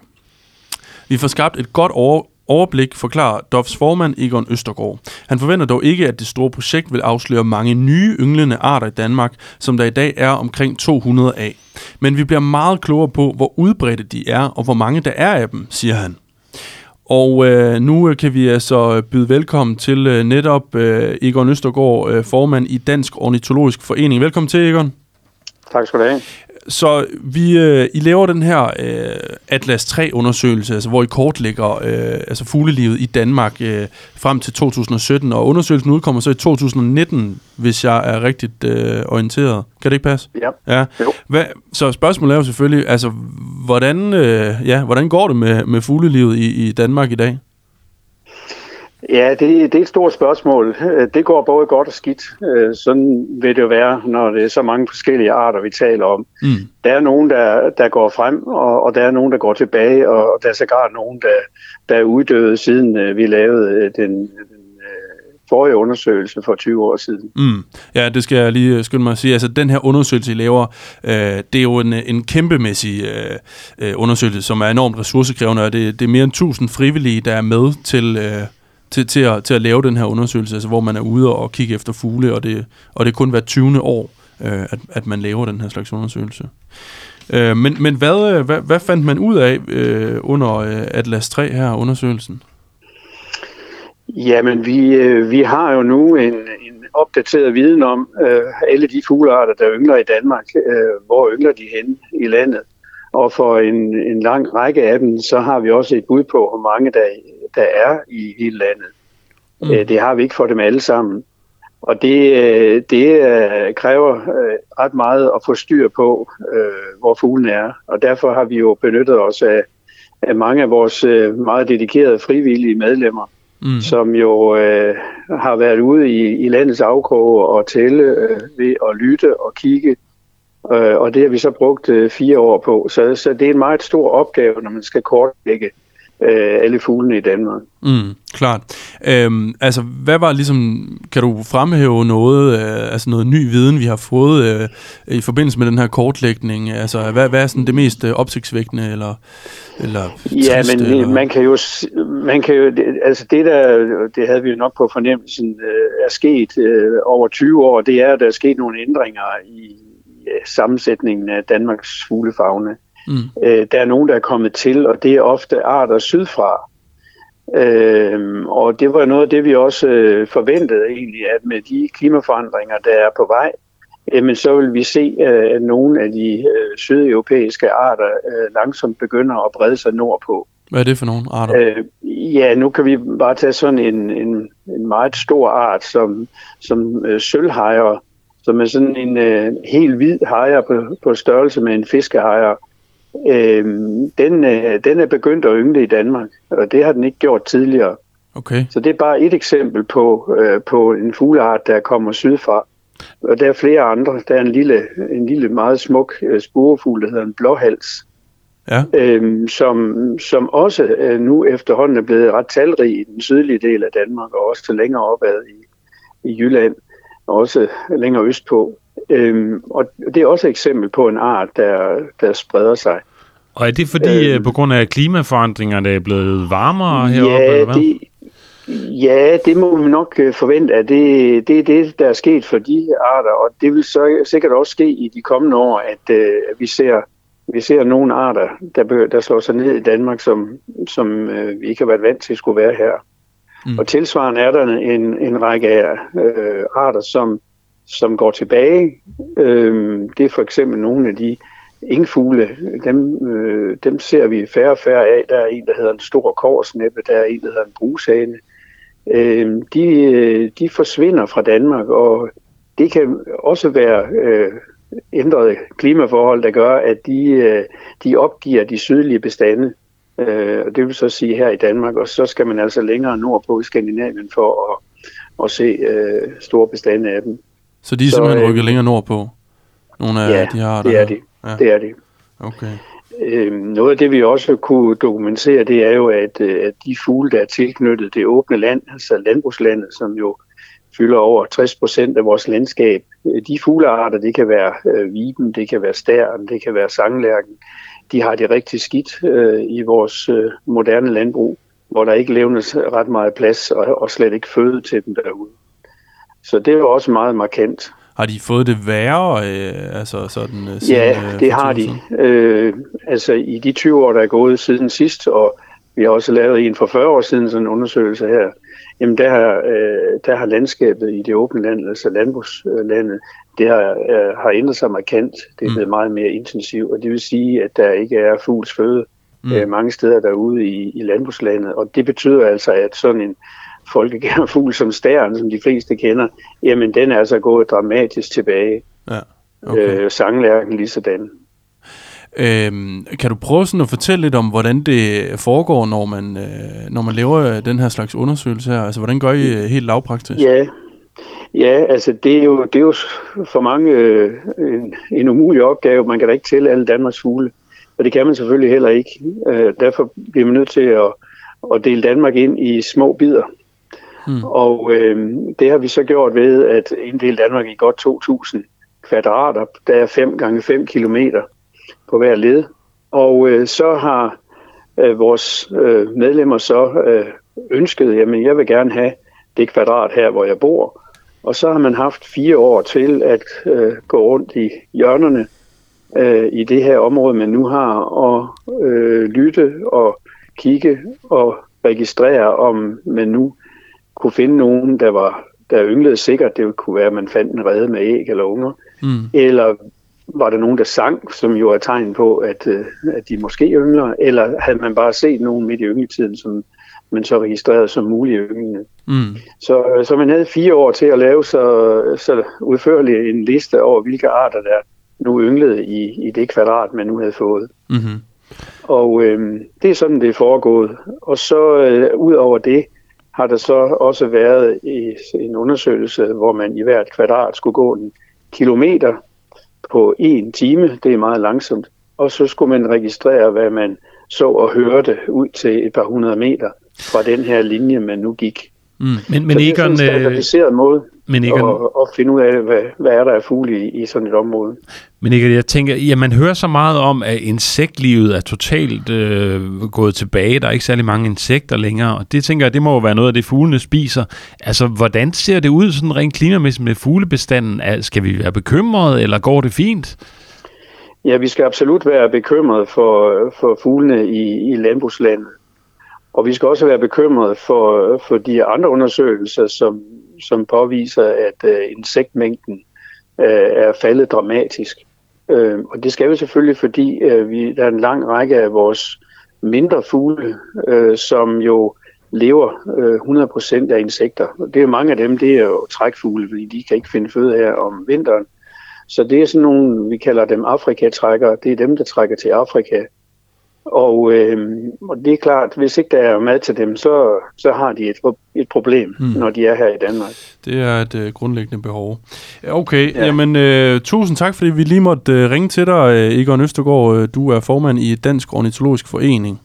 Vi får skabt et godt over, overblik, forklarer Dovs formand Egon Østergaard. Han forventer dog ikke, at det store projekt vil afsløre mange nye ynglende arter i Danmark, som der i dag er omkring 200 af. Men vi bliver meget klogere på, hvor udbredte de er, og hvor mange der er af dem, siger han. Og øh, nu øh, kan vi altså byde velkommen til øh, netop øh, Egon Østergaard, øh, formand i Dansk Ornitologisk Forening. Velkommen til, Egon. Tak skal du have. Så vi, øh, I laver den her øh, Atlas 3-undersøgelse, altså hvor I kortlægger øh, altså fuglelivet i Danmark øh, frem til 2017, og undersøgelsen udkommer så i 2019, hvis jeg er rigtigt øh, orienteret. Kan det ikke passe? Ja. ja. Jo. Hvad, så spørgsmålet er jo selvfølgelig, altså hvordan, øh, ja, hvordan går det med, med fuglelivet i, i Danmark i dag? Ja, det, det er et stort spørgsmål. Det går både godt og skidt. Øh, sådan vil det jo være, når det er så mange forskellige arter, vi taler om. Mm. Der er nogen, der, der går frem, og, og der er nogen, der går tilbage, og der er sågar nogen, der, der er uddøde, siden øh, vi lavede øh, den, den forrige undersøgelse for 20 år siden. Mm. Ja, det skal jeg lige skynde mig at sige. Altså, den her undersøgelse, I laver, øh, det er jo en, en kæmpemæssig øh, undersøgelse, som er enormt ressourcekrævende, og det, det er mere end 1000 frivillige, der er med til... Øh, til, til, at, til at lave den her undersøgelse, altså hvor man er ude og kigge efter fugle, og det, og det er kun hver 20. år, øh, at, at man laver den her slags undersøgelse. Øh, men men hvad, øh, hvad, hvad fandt man ud af øh, under øh, Atlas 3 her, undersøgelsen? Jamen, vi, øh, vi har jo nu en, en opdateret viden om øh, alle de fuglearter, der yngler i Danmark. Øh, hvor yngler de hen i landet? Og for en, en lang række af dem, så har vi også et bud på, hvor mange der der er i hele landet. Mm. Øh, det har vi ikke for dem alle sammen. Og det, øh, det øh, kræver ret meget at få styr på, hvor fuglen er. Og derfor har vi jo benyttet os af, af mange af vores meget dedikerede frivillige medlemmer, mm. som jo øh, har været ude i, i landets afkroge og tælle øh, ved at lytte og kigge. Øh, og det har vi så brugt øh, fire år på. Så, så det er en meget stor opgave, når man skal kortlægge øh, alle fuglene i Danmark. Mm, klart. Øhm, altså, hvad var ligesom, kan du fremhæve noget, øh, altså noget ny viden, vi har fået øh, i forbindelse med den her kortlægning? Altså, hvad, hvad er sådan det mest øh, opsigtsvækkende, eller, eller Ja, trist, men eller? man kan jo, man kan jo, det, altså det der, det havde vi jo nok på fornemmelsen, øh, er sket øh, over 20 år, det er, at der er sket nogle ændringer i, i sammensætningen af Danmarks fuglefagne. Mm. Øh, der er nogen, der er kommet til, og det er ofte arter sydfra. Øh, og det var noget af det, vi også øh, forventede egentlig, at med de klimaforandringer, der er på vej, jamen så vil vi se, øh, at nogle af de øh, sydeuropæiske arter øh, langsomt begynder at brede sig nordpå. Hvad er det for nogle arter? Øh, ja, nu kan vi bare tage sådan en, en, en meget stor art som, som øh, sølvhejer, som er sådan en øh, helt hvid hejer på, på størrelse med en fiskehejer øh, den, øh, den er begyndt at yngle i Danmark, og det har den ikke gjort tidligere. Okay. Så det er bare et eksempel på, øh, på en fugleart, der kommer sydfra. Og der er flere andre. Der er en lille, en lille meget smuk øh, spurefugl, der hedder en blåhals, ja. øh, som, som også øh, nu efterhånden er blevet ret talrig i den sydlige del af Danmark, og også længere opad i, i Jylland, og også længere østpå. Øhm, og det er også et eksempel på en art, der, der spreder sig. Og er det fordi, øhm, på grund af klimaforandringerne er blevet varmere heroppe? Ja, eller hvad? Det, ja, det må vi nok øh, forvente, at det, det er det, der er sket for de arter, og det vil så sikkert også ske i de kommende år, at, øh, vi ser vi ser nogle arter, der, der slår sig ned i Danmark, som, som øh, vi ikke har været vant til at skulle være her. Mm. Og tilsvarende er der en, en række af øh, arter, som som går tilbage. Øh, det er for eksempel nogle af de ingfugle, dem, øh, dem ser vi færre og færre af. Der er en, der hedder en stor korsnæppe, der er en, der hedder en brushane. Øh, de, øh, de forsvinder fra Danmark, og det kan også være øh, ændrede klimaforhold, der gør, at de, øh, de opgiver de sydlige bestande. Øh, det vil så sige her i Danmark, og så skal man altså længere nordpå i Skandinavien for at, at se øh, store bestande af dem. Så de er så, simpelthen øh, rykket længere nordpå? Nogle af ja, de her det er de. Ja. Det er de. Okay. øh, noget af det, vi også kunne dokumentere, det er jo, at, øh, at de fugle, der er tilknyttet det åbne land, altså landbrugslandet, som jo fylder over 60 procent af vores landskab, øh, de fuglearter, det kan være øh, viben, det kan være stæren, det kan være sanglærken, de har det rigtig skidt øh, i vores øh, moderne landbrug, hvor der ikke levnes ret meget plads og, og slet ikke føde til dem derude. Så det er jo også meget markant. Har de fået det værre? Øh, altså sådan, øh, siden, ja, øh, det har de. Øh, altså i de 20 år, der er gået siden sidst, og vi har også lavet en for 40 år siden sådan en undersøgelse her, jamen der har, øh, der har landskabet i det åbne land, altså landbrugslandet, det har, øh, har ændret sig markant. Det er mm. blevet meget mere intensivt, og det vil sige, at der ikke er fugls føde mm. øh, mange steder derude i, i landbrugslandet. Og det betyder altså, at sådan en fugl som stæren, som de fleste kender, jamen den er altså gået dramatisk tilbage. Ja, okay. øh, sanglærken lige sådan. Øhm, kan du prøve sådan at fortælle lidt om, hvordan det foregår, når man, øh, når man laver den her slags undersøgelse her? Altså, hvordan gør I øh, helt lavpraktisk? Ja, ja altså det er, jo, det er jo for mange øh, en, en umulig opgave. Man kan da ikke tælle alle Danmarks fugle, og det kan man selvfølgelig heller ikke. Øh, derfor bliver man nødt til at, at dele Danmark ind i små bidder. Mm. Og øh, det har vi så gjort ved at inddele Danmark i godt 2.000 kvadrater. Der er 5 gange 5 kilometer på hver led. Og øh, så har øh, vores øh, medlemmer så øh, ønsket, jamen jeg vil gerne have det kvadrat her, hvor jeg bor. Og så har man haft fire år til at øh, gå rundt i hjørnerne øh, i det her område, man nu har, og øh, lytte og kigge og registrere, om man nu kunne finde nogen, der var der ynglede sikkert. Det kunne være, at man fandt en rede med æg eller unger. Mm. Eller var der nogen, der sang, som jo er tegn på, at, øh, at de måske yngler, eller havde man bare set nogen midt i yngletiden, som man så registrerede som mulige ynglende. Mm. Så, så man havde fire år til at lave så, så udførlig en liste over, hvilke arter der nu ynglede i, i det kvadrat, man nu havde fået. Mm-hmm. Og øh, det er sådan, det er foregået. Og så øh, ud over det, har der så også været i en undersøgelse, hvor man i hvert kvadrat skulle gå en kilometer på en time. Det er meget langsomt. Og så skulle man registrere, hvad man så og hørte ud til et par hundrede meter fra den her linje, man nu gik. Mm. Men, men ikke en standardiseret øh, måde men ikke at, at finde ud af, hvad, hvad er der af fugle i, i sådan et område. Men ikke, jeg tænker, ja, man hører så meget om, at insektlivet er totalt øh, gået tilbage. Der er ikke særlig mange insekter længere, og det tænker jeg, det må jo være noget af det, fuglene spiser. Altså, hvordan ser det ud sådan rent klimamæssigt med fuglebestanden? Skal vi være bekymrede, eller går det fint? Ja, vi skal absolut være bekymrede for, for fuglene i, i landbrugslandet. Og vi skal også være bekymrede for, for de andre undersøgelser, som, som påviser, at øh, insektmængden øh, er faldet dramatisk. Øh, og det skal vi selvfølgelig, fordi øh, vi, der er en lang række af vores mindre fugle, øh, som jo lever øh, 100% af insekter. Og det er mange af dem, det er jo trækfugle, fordi de kan ikke finde føde her om vinteren. Så det er sådan nogle, vi kalder dem Afrikatrækkere. Det er dem, der trækker til Afrika og, øh, og det er klart, hvis ikke der er mad til dem, så, så har de et, et problem, mm. når de er her i Danmark. Det er et øh, grundlæggende behov. Okay, ja. jamen øh, tusind tak, fordi vi lige måtte øh, ringe til dig, øh, Egon Østergaard. Øh, du er formand i Dansk Ornitologisk Forening.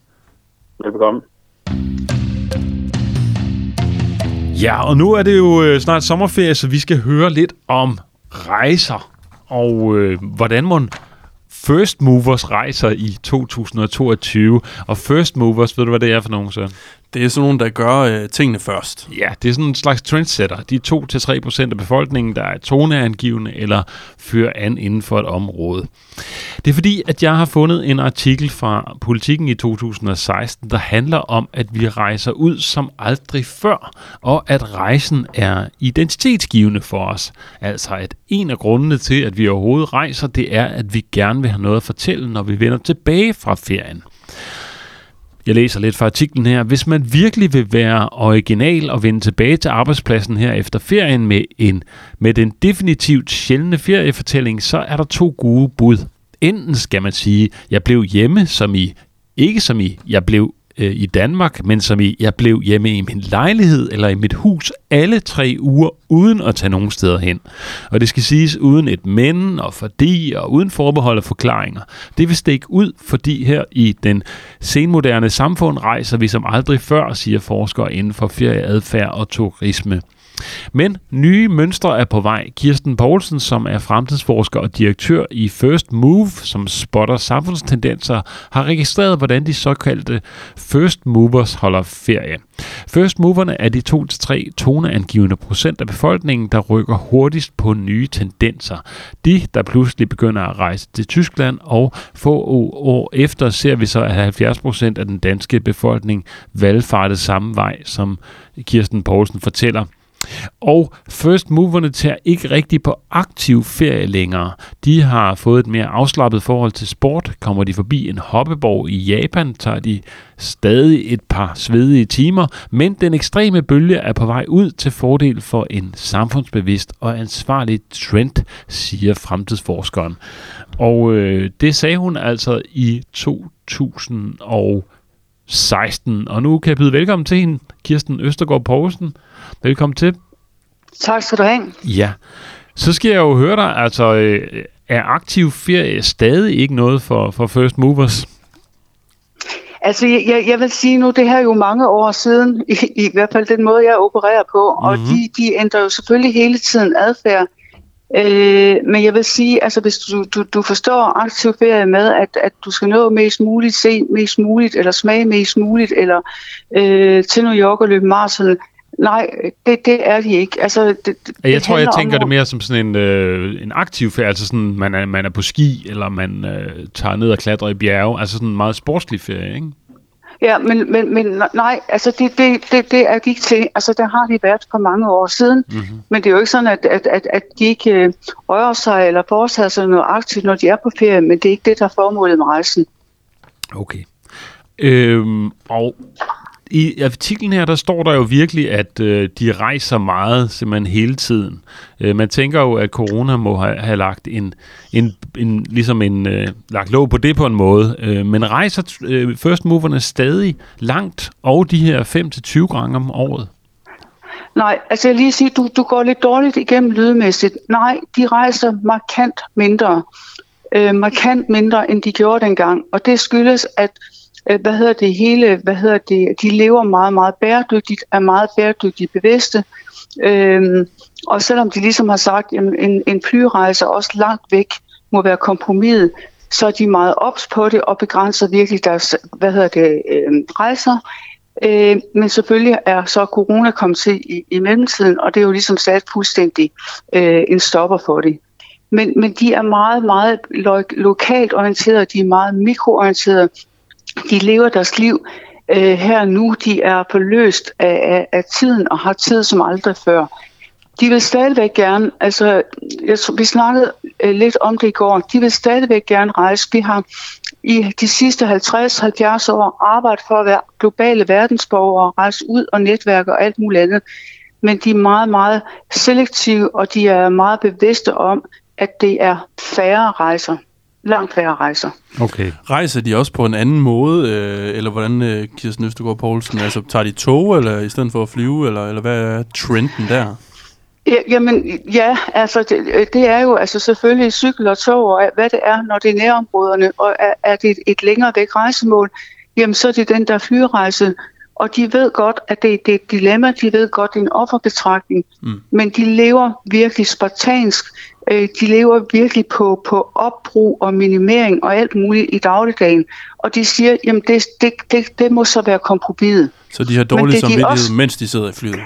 Velkommen. Ja, og nu er det jo øh, snart sommerferie, så vi skal høre lidt om rejser. Og øh, hvordan man First Movers rejser i 2022. Og First Movers, ved du, hvad det er for nogen, så? Det er sådan nogen, der gør øh, tingene først. Ja, det er sådan en slags trendsetter. De 2-3% af befolkningen, der er toneangivende eller fører an inden for et område. Det er fordi, at jeg har fundet en artikel fra Politiken i 2016, der handler om, at vi rejser ud som aldrig før, og at rejsen er identitetsgivende for os. Altså, at en af grundene til, at vi overhovedet rejser, det er, at vi gerne vil have noget at fortælle, når vi vender tilbage fra ferien. Jeg læser lidt fra artiklen her. Hvis man virkelig vil være original og vende tilbage til arbejdspladsen her efter ferien med, en, med den definitivt sjældne feriefortælling, så er der to gode bud. Enten skal man sige, jeg blev hjemme, som i, ikke som i, jeg blev øh, i Danmark, men som i, jeg blev hjemme i min lejlighed eller i mit hus alle tre uger, uden at tage nogen steder hen. Og det skal siges uden et men og fordi og uden forbehold og forklaringer. Det vil stikke ud, fordi her i den senmoderne samfund rejser vi som aldrig før, siger forskere inden for ferieadfærd og turisme. Men nye mønstre er på vej. Kirsten Poulsen, som er fremtidsforsker og direktør i First Move, som spotter samfundstendenser, har registreret, hvordan de såkaldte First Movers holder ferie. First Moverne er de 2-3 toneangivende procent af befolkningen, der rykker hurtigst på nye tendenser. De, der pludselig begynder at rejse til Tyskland, og få år efter ser vi så, at 70 procent af den danske befolkning valgfartede samme vej, som Kirsten Poulsen fortæller – og first moverne tager ikke rigtig på aktiv ferie længere. De har fået et mere afslappet forhold til sport. Kommer de forbi en hoppeborg i Japan, tager de stadig et par svedige timer, men den ekstreme bølge er på vej ud til fordel for en samfundsbevidst og ansvarlig trend, siger fremtidsforskeren. Og øh, det sagde hun altså i 2016. Og nu kan jeg byde velkommen til hende, Kirsten Østergaard Poulsen. Velkommen til. Tak skal du have. Ja. Så skal jeg jo høre dig, altså øh, er aktiv ferie stadig ikke noget for, for First Movers? Altså, jeg, jeg vil sige nu, det her er jo mange år siden, i, i hvert fald den måde, jeg opererer på, mm-hmm. og mhm. de, de ændrer jo selvfølgelig hele tiden adfærd. Øh, men jeg vil sige, altså hvis du, du, du forstår aktiv ferie med, at, at du skal nå mest muligt, se mest muligt, eller smage mest muligt, eller øh, til New York og løbe maraton, Nej, det, det er de ikke. Altså, det, det jeg tror, jeg tænker om, det mere som sådan en, øh, en aktiv ferie, altså sådan, man er, man er på ski, eller man øh, tager ned og klatrer i bjerge, altså sådan en meget sportslig ferie, ikke? Ja, men, men, men nej, altså det, det, det, det er de ikke til. Altså der har de været for mange år siden, mm-hmm. men det er jo ikke sådan, at, at, at, at de ikke øh, rører sig eller foretager sig noget aktivt, når de er på ferie, men det er ikke det, der er formålet med rejsen. Okay. Øhm, og i artiklen her, der står der jo virkelig, at øh, de rejser meget simpelthen hele tiden. Øh, man tænker jo, at corona må have, have lagt en, en, en ligesom en øh, lagt låg på det på en måde. Øh, men rejser øh, first moverne stadig langt over de her 5-20 gange om året? Nej, altså jeg lige sige, du, du går lidt dårligt igennem lydmæssigt. Nej, de rejser markant mindre. Øh, markant mindre, end de gjorde dengang. Og det skyldes, at Øh, hvad hedder det hele, hvad hedder det, de lever meget, meget bæredygtigt, er meget bæredygtigt bevidste. Øhm, og selvom de ligesom har sagt, at en, en flyrejse også langt væk må være kompromis, så er de meget ops på det og begrænser virkelig deres hvad hedder det, øh, rejser. Øh, men selvfølgelig er så corona kommet til i, i mellemtiden, og det er jo ligesom sat fuldstændig øh, en stopper for det. Men, men de er meget, meget lo- lokalt orienterede, de er meget mikroorienterede, de lever deres liv øh, her nu. De er forløst af, af, af tiden og har tid som aldrig før. De vil stadigvæk gerne, altså jeg, vi snakkede øh, lidt om det i går, de vil stadigvæk gerne rejse. Vi har i de sidste 50-70 år arbejdet for at være globale verdensborgere, rejse ud og netværke og alt muligt andet. Men de er meget, meget selektive, og de er meget bevidste om, at det er færre rejser langt færre rejser. Okay. Rejser de også på en anden måde, øh, eller hvordan, øh, Kirsten Østergaard Poulsen? Altså, tager de tog, eller i stedet for at flyve, eller, eller hvad er trenden der? Ja, jamen, ja, altså det, det er jo altså selvfølgelig cykel og tog, og hvad det er, når det er nærområderne, og er, er det et, et længere væk rejsemål, jamen så er det den der flyrejse, og de ved godt, at det, det er et dilemma, de ved godt, det er en offerbetragtning, mm. men de lever virkelig spartansk, øh, de lever virkelig på, på opbrug og minimering og alt muligt i dagligdagen, og de siger, jamen det, det, det, det må så være kompromis. Så de har dårlig samvittighed, de også... mens de sidder i flyet?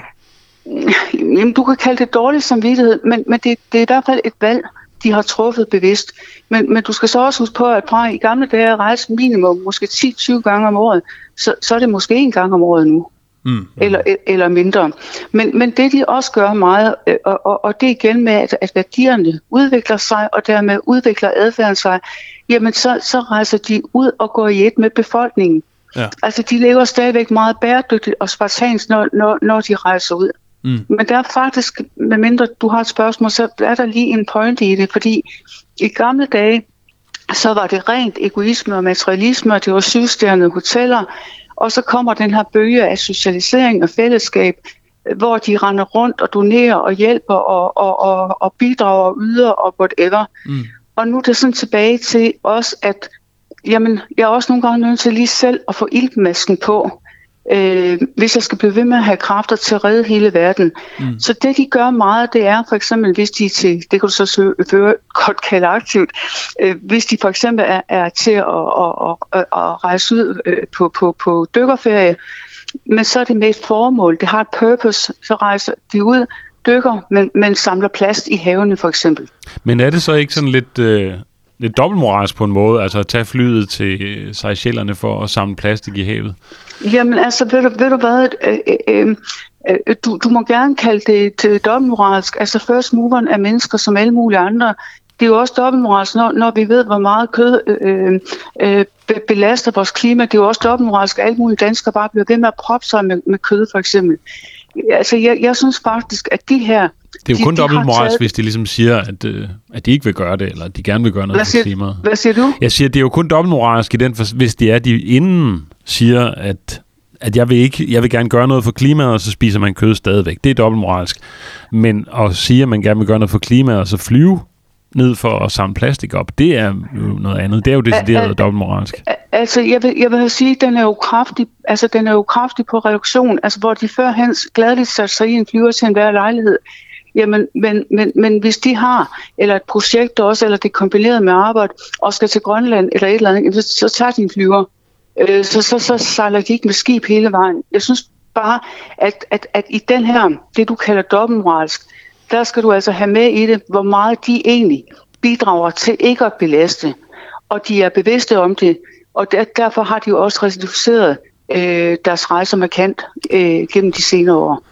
Jamen, du kan kalde det dårlig samvittighed, men, men det, det er i hvert fald et valg, de har truffet bevidst. Men, men du skal så også huske på, at fra i gamle dage at rejse minimum måske 10-20 gange om året, så, så er det måske en gang om året nu. Mm. Eller, eller mindre. Men, men det de også gør meget, og, og, og det igen med, at, at værdierne udvikler sig, og dermed udvikler adfærden sig, jamen så, så rejser de ud og går i et med befolkningen. Ja. Altså de lever stadigvæk meget bæredygtigt og spartansk, når, når, når de rejser ud. Mm. Men der er faktisk, medmindre du har et spørgsmål, så er der lige en point i det, fordi i gamle dage, så var det rent egoisme og materialisme, og det var syvstjernede hoteller, og så kommer den her bølge af socialisering og fællesskab, hvor de render rundt og donerer og hjælper og, og, og, og bidrager og yder og whatever. Mm. Og nu er det sådan tilbage til også, at jamen, jeg er også nogle gange nødt til lige selv at få iltmasken på, øh, hvis jeg skal blive ved med at have kræfter til at redde hele verden. Mm. Så det, de gør meget, det er for eksempel, hvis de til, det kan du så søge, føre, godt kalde aktivt, øh, hvis de for eksempel er, er til at, at, at, at, at rejse ud øh, på, på, på dykkerferie, men så er det med et formål, det har et purpose, så rejser de ud, dykker, men, men samler plast i havene for eksempel. Men er det så ikke sådan lidt... Øh lidt dobbeltmoralsk på en måde, altså at tage flyet til øh, Seychellerne for at samle plastik i havet? Jamen altså, ved du, ved du hvad, øh, øh, øh, øh, du, du må gerne kalde det, til dobbeltmoralsk. Altså first moveren er mennesker som alle mulige andre. Det er jo også dobbeltmoralsk, når, når vi ved, hvor meget kød øh, øh, øh belaster vores klima. Det er jo også dobbeltmoralsk, at alle mulige danskere bare bliver ved med at proppe sig med, med kød, for eksempel. Altså, jeg, jeg synes faktisk, at de her det er jo de, kun dobbeltmoralsk, taget... hvis de ligesom siger, at, øh, at de ikke vil gøre det, eller at de gerne vil gøre noget for klimaet. Hvad siger du? Jeg siger, at det er jo kun dobbeltmoralsk i den, hvis de er, de inden siger, at, at jeg, vil ikke, jeg vil gerne gøre noget for klimaet, og så spiser man kød stadigvæk. Det er dobbeltmoralsk. Men at sige, at man gerne vil gøre noget for klimaet, og så flyve ned for at samle plastik op, det er jo noget andet. Det er jo decideret dobbeltmoralsk. Altså, jeg vil, jeg vil sige, at den er jo kraftig, altså, den er jo kraftig på reduktion. Altså, hvor de førhen gladeligt satte sig i en flyver til enhver lejlighed, Jamen, men, men, men hvis de har, eller et projekt også, eller det er kombineret med arbejde, og skal til Grønland eller et eller andet, så, så tager de en flyver. Øh, så, så, så sejler de ikke med skib hele vejen. Jeg synes bare, at, at, at i den her, det du kalder dobbeltmoralsk, der skal du altså have med i det, hvor meget de egentlig bidrager til ikke at belaste. Og de er bevidste om det, og der, derfor har de jo også reduceret øh, deres rejser markant øh, gennem de senere år.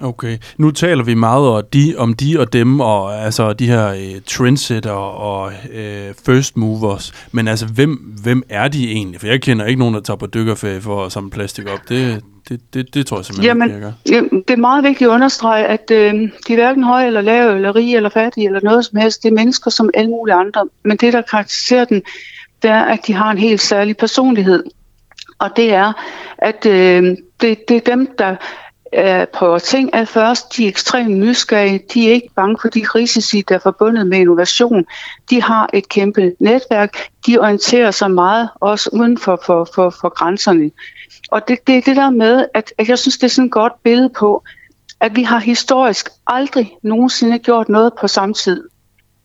Okay. Nu taler vi meget om de, om de og dem, og altså de her øh, trendsetter og øh, first movers. Men altså, hvem, hvem er de egentlig? For jeg kender ikke nogen, der tager på dykkerferie for at samle plastik op. Det, det, det, det tror jeg simpelthen Jamen, ikke, jeg Jamen, det er meget vigtigt at understrege, at øh, de er hverken høje eller lave, eller rige eller fattige, eller noget som helst. Det er mennesker som alle mulige andre. Men det, der karakteriserer dem, det er, at de har en helt særlig personlighed. Og det er, at øh, det, det er dem, der øh, prøver ting af først. De er ekstremt nysgerrige. De er ikke bange for de risici, der er forbundet med innovation. De har et kæmpe netværk. De orienterer sig meget også uden for, for, for, for grænserne. Og det, det er det der med, at, at jeg synes, det er sådan et godt billede på, at vi har historisk aldrig nogensinde gjort noget på samme tid.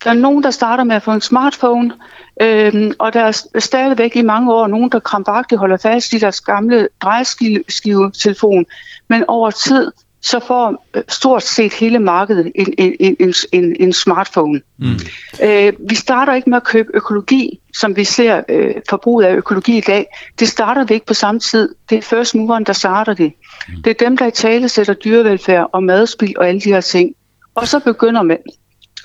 Der er nogen, der starter med at få en smartphone, øhm, og der er stadigvæk i mange år nogen, der krampagtigt holder fast i deres gamle drejeskive-telefon. Men over tid, så får øh, stort set hele markedet en, en, en, en, en smartphone. Mm. Øh, vi starter ikke med at købe økologi, som vi ser øh, forbruget af økologi i dag. Det starter vi ikke på samme tid. Det er first moveren, der starter det. Mm. Det er dem, der i tale sætter dyrevelfærd og madspil og alle de her ting. Og så begynder man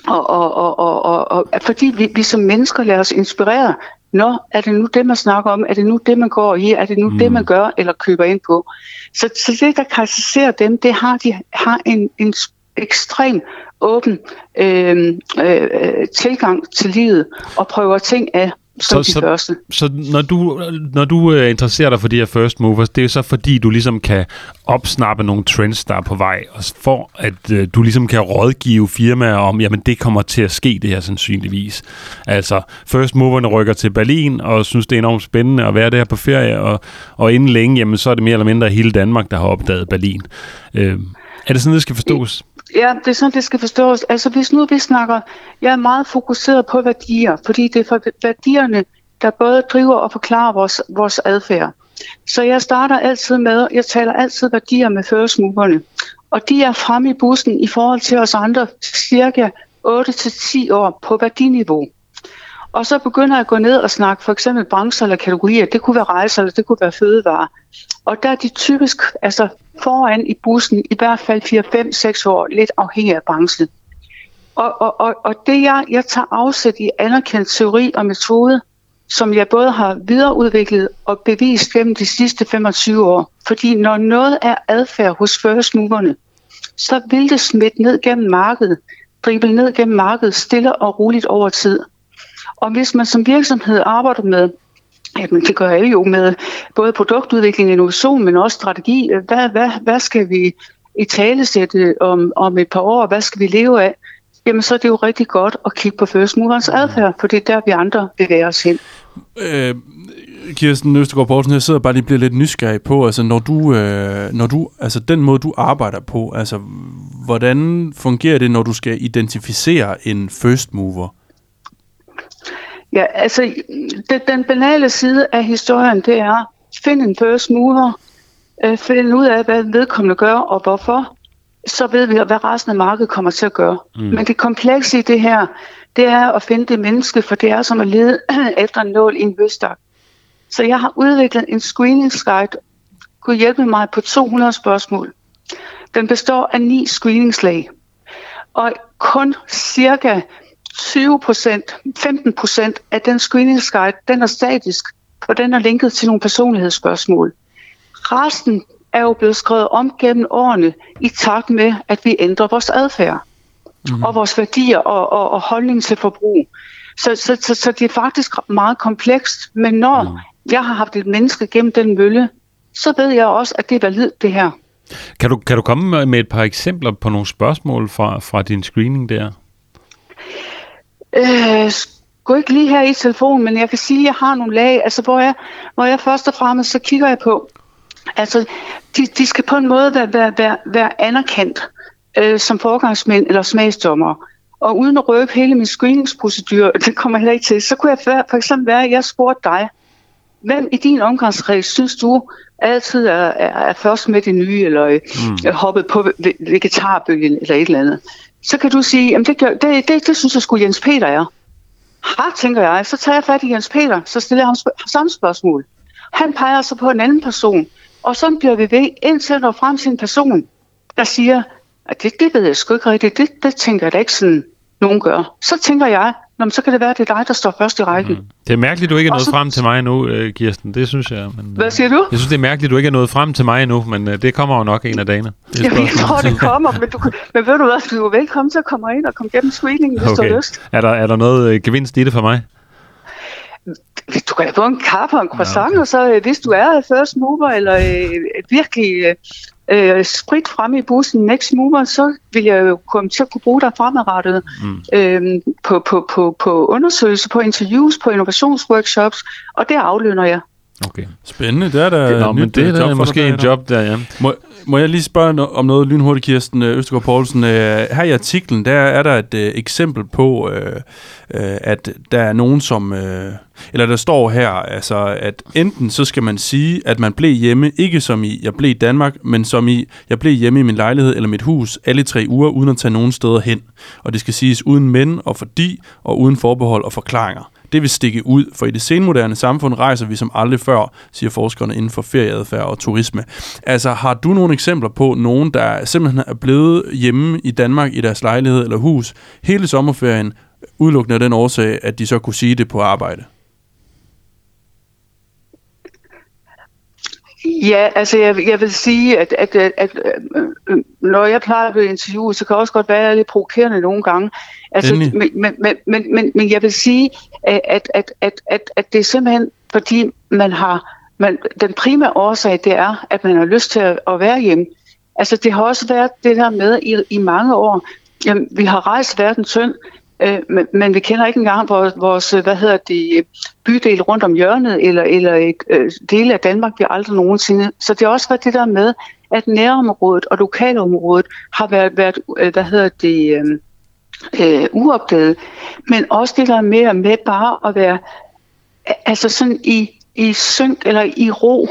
og, og, og, og, og, og fordi vi, vi som mennesker lader os inspirere, Nå, er det nu det, man snakker om? Er det nu det, man går i? Er det nu mm. det, man gør eller køber ind på? Så, så det, der karakteriserer dem, det har, de har en, en ekstrem åben øh, øh, tilgang til livet og prøver ting af som så, de så, første. Så når du, når du uh, interesserer dig for de her first movers, det er så fordi, du ligesom kan opsnappe nogle trends, der er på vej, og for at uh, du ligesom kan rådgive firmaer om, jamen det kommer til at ske det her sandsynligvis. Altså, first moverne rykker til Berlin og synes, det er enormt spændende at være der på ferie, og, og inden længe, jamen så er det mere eller mindre hele Danmark, der har opdaget Berlin. Uh, er det sådan, det skal forstås? Ja, det er sådan, det skal forstås. Altså hvis nu vi snakker, jeg er meget fokuseret på værdier, fordi det er for værdierne, der både driver og forklarer vores, vores adfærd. Så jeg starter altid med, jeg taler altid værdier med føresmugerne. Og de er fremme i bussen i forhold til os andre cirka 8-10 år på værdiniveau. Og så begynder jeg at gå ned og snakke for eksempel brancher eller kategorier. Det kunne være rejser, eller det kunne være fødevare. Og der er de typisk altså foran i bussen i hvert fald 4-5-6 år, lidt afhængig af branchen. Og, og, og, og det jeg, jeg tager afsæt i anerkendt teori og metode, som jeg både har videreudviklet og bevist gennem de sidste 25 år. Fordi når noget er adfærd hos førsmugerne, så vil det smitte ned gennem markedet, drible ned gennem markedet stille og roligt over tid. Og hvis man som virksomhed arbejder med Jamen, det gør alle jo med både produktudvikling, innovation, men også strategi. Hvad, hvad, hvad skal vi i talesætte om, om et par år? Hvad skal vi leve af? Jamen, så er det jo rigtig godt at kigge på first movers adfærd, for det er der, vi andre bevæger os hen. Øh, Kirsten Østergaard Poulsen, jeg sidder bare lige bliver lidt nysgerrig på, altså når du, øh, når du, altså den måde du arbejder på, altså hvordan fungerer det, når du skal identificere en first mover? Ja, altså det, den banale side af historien, det er, find en first mover, øh, find ud af, hvad vedkommende gør og hvorfor, så ved vi, hvad resten af markedet kommer til at gøre. Mm. Men det komplekse i det her, det er at finde det menneske, for det er som at lede efter en nål i en høstak. Så jeg har udviklet en screeningsguide, kunne hjælpe mig på 200 spørgsmål. Den består af ni screeningslag, og kun cirka 20% 15% af den screeningsguide, den er statisk, og den er linket til nogle personlighedsspørgsmål. Resten er jo blevet skrevet om gennem årene i takt med, at vi ændrer vores adfærd mm. og vores værdier og, og, og holdning til forbrug. Så, så, så, så det er faktisk meget komplekst, men når mm. jeg har haft et menneske gennem den mølle, så ved jeg også, at det er validt det her. Kan du, kan du komme med et par eksempler på nogle spørgsmål fra, fra din screening der? Øh, gå ikke lige her i telefonen, men jeg kan sige, at jeg har nogle lag, altså hvor jeg, hvor jeg først og fremmest så kigger jeg på, altså de, de skal på en måde være, være, være, være anerkendt øh, som forgangsmænd eller smagsdommer. Og uden at røbe hele min screeningsprocedur, det kommer jeg heller ikke til, så kunne jeg for eksempel være, at jeg spurgte dig, hvem i din omgangskreds synes du altid er, er, er først med det nye, eller mm. er hoppet på vegetarbølgen, eller et eller andet? Så kan du sige, at det, det, det, det synes jeg skulle Jens Peter er. Ha, tænker jeg. Så tager jeg fat i Jens Peter, så stiller jeg ham sp- samme spørgsmål. Han peger så på en anden person, og så bliver vi ved, indtil der frem til en person, der siger, at det, det ved jeg sgu ikke rigtigt, det, det tænker jeg da ikke sådan, nogen gør. Så tænker jeg, Nå, så kan det være, at det er dig, der står først i rækken. Mm. Det er mærkeligt, du ikke er nået så... frem til mig endnu, øh, Kirsten. Det synes jeg. Men, Hvad siger du? Jeg synes, det er mærkeligt, du ikke er nået frem til mig endnu, men øh, det kommer jo nok en af dagene. Det jeg tror, det kommer, men, du, men ved du hvad, du er velkommen til at komme ind og komme gennem screeningen, hvis okay. du har lyst. Er der, er der noget øh, gevinst i det for mig? Du kan få en kaffe og en croissant, ja, okay. og så øh, hvis du er first mover, eller øh, virkelig øh, øh, sprit frem i bussen next mover, så vil jeg jo komme til at kunne bruge dig fremadrettet mm. øh, på, på, på, på undersøgelser, på interviews, på innovationsworkshops, og det aflønner jeg. Okay. Spændende, det er da det, nå, men det er da måske en job der, ja. Må, må jeg lige spørge om noget lynhurtigt, Kirsten øh, Østergaard Poulsen? Øh, her i artiklen, der er der et uh, eksempel på, uh, uh, at der er nogen, som... Uh, eller der står her, altså, at enten så skal man sige, at man blev hjemme, ikke som i, jeg blev i Danmark, men som i, jeg blev hjemme i min lejlighed eller mit hus alle tre uger, uden at tage nogen steder hen. Og det skal siges uden men og fordi, og uden forbehold og forklaringer det vil stikke ud, for i det senmoderne samfund rejser vi som aldrig før, siger forskerne inden for ferieadfærd og turisme. Altså, har du nogle eksempler på nogen, der simpelthen er blevet hjemme i Danmark i deres lejlighed eller hus hele sommerferien, udelukkende af den årsag, at de så kunne sige det på arbejde? Ja, altså jeg, jeg vil sige, at, at, at, at øh, når jeg plejer at blive interviewet, så kan det også godt være lidt provokerende nogle gange. Altså, men, men, men, men, men jeg vil sige, at, at, at, at, at det er simpelthen, fordi man har, man, den primære årsag, det er, at man har lyst til at, at være hjemme. Altså det har også været det der med i, i mange år, jamen, vi har rejst verden tynd, øh, men, men vi kender ikke engang vores, vores hvad hedder det, bydel rundt om hjørnet, eller, eller et øh, dele af Danmark, vi aldrig nogensinde. Så det har også været det der med, at nærområdet og lokalområdet har været, været øh, hvad hedder det, øh, øh, uopdaget, men også det der med, med bare at være altså sådan i, i synk eller i ro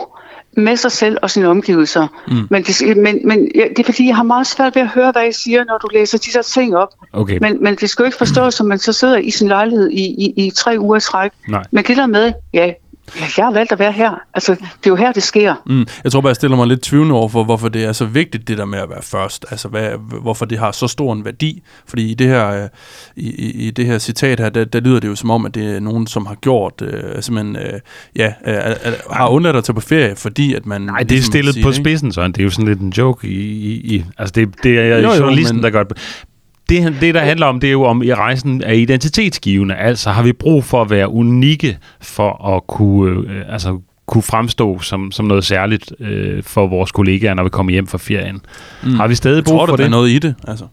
med sig selv og sine omgivelser. Mm. Men, det, men, men ja, det er fordi, jeg har meget svært ved at høre, hvad jeg siger, når du læser de der ting op. Okay. Men, men det skal jo ikke forstås, som man så sidder i sin lejlighed i, i, i tre uger træk. Nej. Men det der med, ja, Ja, jeg har valgt at være her. Altså, det er jo her, det sker. Mm. Jeg tror bare, jeg stiller mig lidt tvivlende over for, hvorfor det er så vigtigt, det der med at være først. Altså, hvad, hvorfor det har så stor en værdi. Fordi i det her, øh, i, i det her citat her, der, der lyder det jo som om, at det er nogen, som har gjort, øh, simpelthen, øh, ja, øh, øh, har undladt at tage på ferie, fordi at man... Nej, det er ligesom stillet siger, på spidsen, så det er jo sådan lidt en joke i... i, i altså, det, det er jo, jo, journalisten, men, der gør det det, det, der handler om, det er jo om, at rejsen er identitetsgivende. Altså har vi brug for at være unikke for at kunne, øh, altså, kunne fremstå som, som noget særligt øh, for vores kollegaer, når vi kommer hjem fra ferien. Mm. Har vi stadig brug Tror du, for der er det? noget i det? Altså.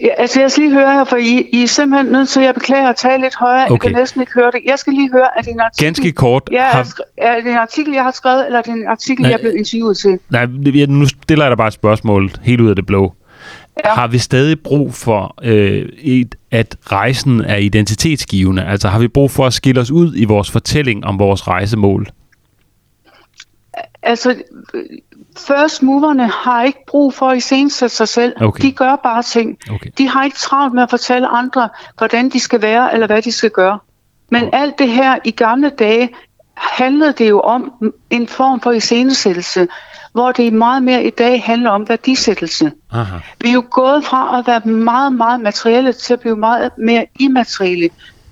Ja, altså jeg skal lige høre her, for I, I er simpelthen nødt til, at jeg beklager at tale lidt højere. Jeg Okay. kan næsten ikke høre det. Jeg skal lige høre, er det en artikel, Ganske kort. Ja, har, har... er det en artikel, jeg har skrevet, eller er det en artikel, Nej. jeg er blevet interviewet til? nej, det- nu stiller jeg dig bare et spørgsmål helt ud af det blå. Ja. Har vi stadig brug for, øh, et, at rejsen er identitetsgivende? Altså har vi brug for at skille os ud i vores fortælling om vores rejsemål? Altså, first moverne har ikke brug for at iscenesætte sig selv. Okay. De gør bare ting. Okay. De har ikke travlt med at fortælle andre, hvordan de skal være, eller hvad de skal gøre. Men alt det her i gamle dage handlede det jo om en form for iscenesættelse, hvor det meget mere i dag handler om værdisættelse. Aha. Vi er jo gået fra at være meget, meget materielle til at blive meget mere immaterielle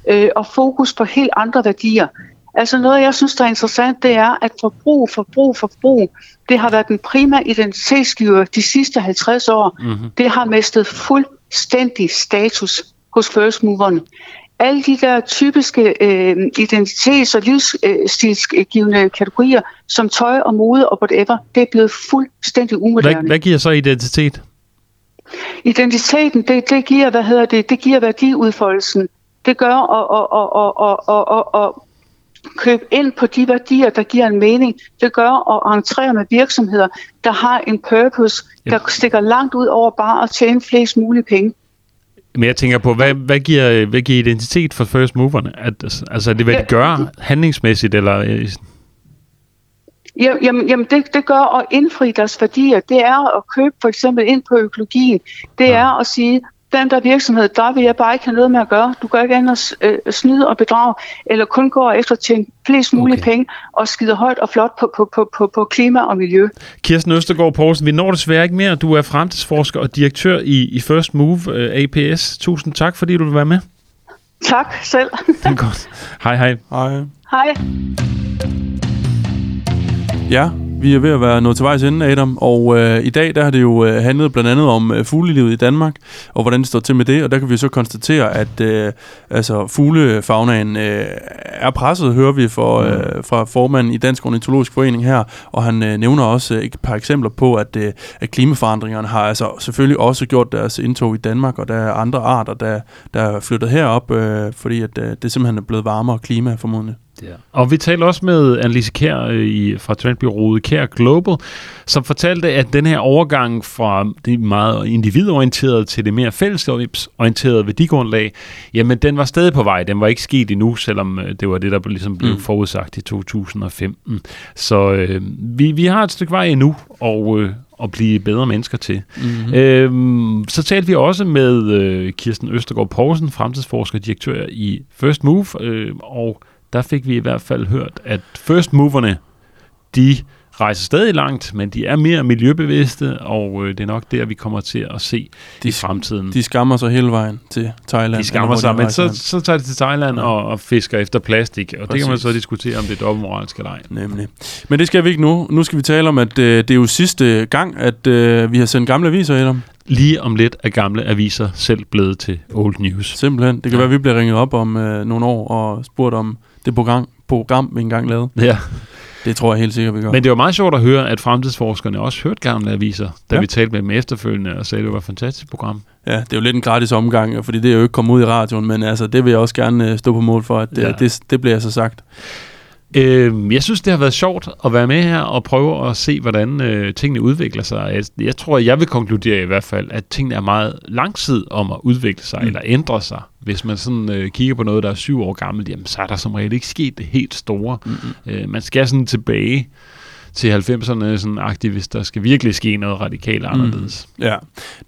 øh, og fokus på helt andre værdier. Altså noget, jeg synes, der er interessant, det er, at forbrug, forbrug, forbrug, det har været den primære identitetsgiver de sidste 50 år. Mm-hmm. Det har mistet fuldstændig status hos first moverne. Alle de der typiske øh, identitets- og livsstilsgivende kategorier, som tøj og mode og whatever, det er blevet fuldstændig umoderne. Hvad, hvad giver så identitet? Identiteten, det, det giver, hvad hedder det, det giver værdiudfoldelsen. Det gør at, at, at, at, at, at, at købe ind på de værdier, der giver en mening. Det gør at entrere med virksomheder, der har en purpose, der stikker langt ud over bare at tjene flest mulige penge. Men jeg tænker på, hvad, hvad, giver, hvad giver identitet for first moverne? At, altså er det, hvad de Ja. gør handlingsmæssigt? Eller, øh, Jamen, jamen, det, det gør at indfri deres værdier. Det er at købe for eksempel ind på økologien. Det er at sige, den der virksomhed, der vil jeg bare ikke have noget med at gøre. Du gør ikke andet øh, snyde og bedrage, eller kun gå efter at tjene flest mulige Okay. penge og skide højt og flot på, på, på, på, på klima og miljø. Kirsten Østergaard Poulsen, vi når desværre ikke mere. Du er fremtidsforsker og direktør i, i First Move uh, APS. Tusind tak, fordi du vil være med. Tak selv. Det er godt. Hej hej. Hej. Hej. Ja, vi er ved at være nået til vejs ende, Adam, og øh, i dag der har det jo øh, handlet blandt andet om øh, fuglelivet i Danmark, og hvordan det står til med det, og der kan vi så konstatere, at øh, altså, fuglefagnaen øh, er presset, hører vi for, øh, fra formanden i Dansk Ornitologisk Forening her, og han øh, nævner også øh, et par eksempler på, at, øh, at klimaforandringerne har altså selvfølgelig også gjort deres indtog i Danmark, og der er andre arter, der, der er flyttet herop, øh, fordi at, øh, det simpelthen er blevet varmere klima formodentlig. Ja. Og vi talte også med Annelise Kær øh, i, fra trendbyrået Kær Global, som fortalte, at den her overgang fra det meget individorienterede til det mere fællesskabsorienterede værdigrundlag, jamen den var stadig på vej. Den var ikke sket endnu, selvom øh, det var det, der ligesom blev Mm. mm. forudsagt i 2015. Så øh, vi, vi har et stykke vej endnu og, øh, at blive bedre mennesker til. Mm-hmm. Øhm, så talte vi også med øh, Kirsten Østergaard Poulsen, fremtidsforsker og direktør i First Move, øh, og der fik vi i hvert fald hørt, at First Moverne, de rejser stadig langt, men de er mere miljøbevidste, og øh, det er nok der, vi kommer til at se De- i fremtiden. De skammer sig hele vejen til Thailand. de skammer sig, men så, så tager de til Thailand og, og fisker efter plastik, og det kan man Præcis. så diskutere, om det er dobbeltmoralsk eller ej. Nemlig. Men det skal vi ikke nu. Nu skal vi tale om, at øh, det er jo sidste gang, at øh, vi har sendt gamle aviser i dem. Lige om lidt er gamle aviser selv blevet til old news. Simpelthen. Det kan ja. være, at vi bliver ringet op om øh, nogle år og spurgt om det program, program, vi engang lavede. Ja. Det tror jeg helt sikkert, vi gør. Men det var meget sjovt at høre, at fremtidsforskerne også hørte gamle aviser, da ja. Vi talte med dem efterfølgende og sagde, at det var et fantastisk program. Ja, det er jo lidt en gratis omgang, fordi det er jo ikke kommet ud i radioen, men altså, det vil jeg også gerne øh, stå på mål for, at det, Ja. ja. det, det bliver så sagt. Øh, jeg synes, det har været sjovt at være med her og prøve at se, hvordan øh, tingene udvikler sig. Jeg, jeg tror, jeg vil konkludere i hvert fald, at tingene er meget lang tid om at udvikle sig mm. eller ændre sig. Hvis man sådan øh, kigger på noget, der er syv år gammelt, jamen, så er der som regel ikke sket det helt store. Mm-hmm. Øh, man skal sådan tilbage til 90'erne sådan aktivt, hvis der skal virkelig ske noget radikalt anderledes. Ja,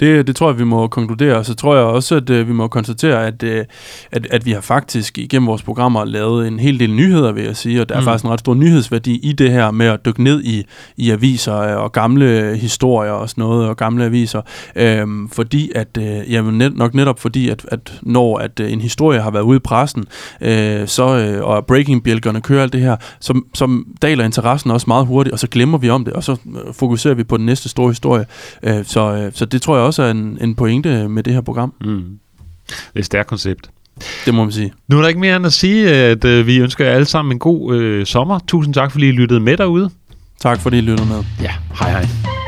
det, det tror jeg, vi må konkludere. Og så tror jeg også, at øh, vi må konstatere, at, øh, at, at vi har faktisk igennem vores programmer lavet en hel del nyheder, vil jeg sige. Og der er Mm. mm. faktisk en ret stor nyhedsværdi i det her med at dykke ned i, i aviser øh, og gamle historier og sådan noget, og gamle aviser. Øhm, fordi at, øh, jamen net, nok netop fordi, at, at når at, øh, en historie har været ude i pressen, øh, så, øh, og breaking-bjælkerne kører alt det her, så, så daler interessen også meget hurtigt, og så glemmer vi om det, og så øh, fokuserer vi på den næste store historie. Øh, så, øh, så det tror jeg også er en, en pointe med det her program. Mm. Det er et stærkt koncept. Det må man sige. Nu er der ikke mere end at sige, at øh, vi ønsker jer alle sammen en god øh, sommer. Tusind tak, fordi I lyttede med derude. Tak fordi I lyttede med. Ja, hej hej.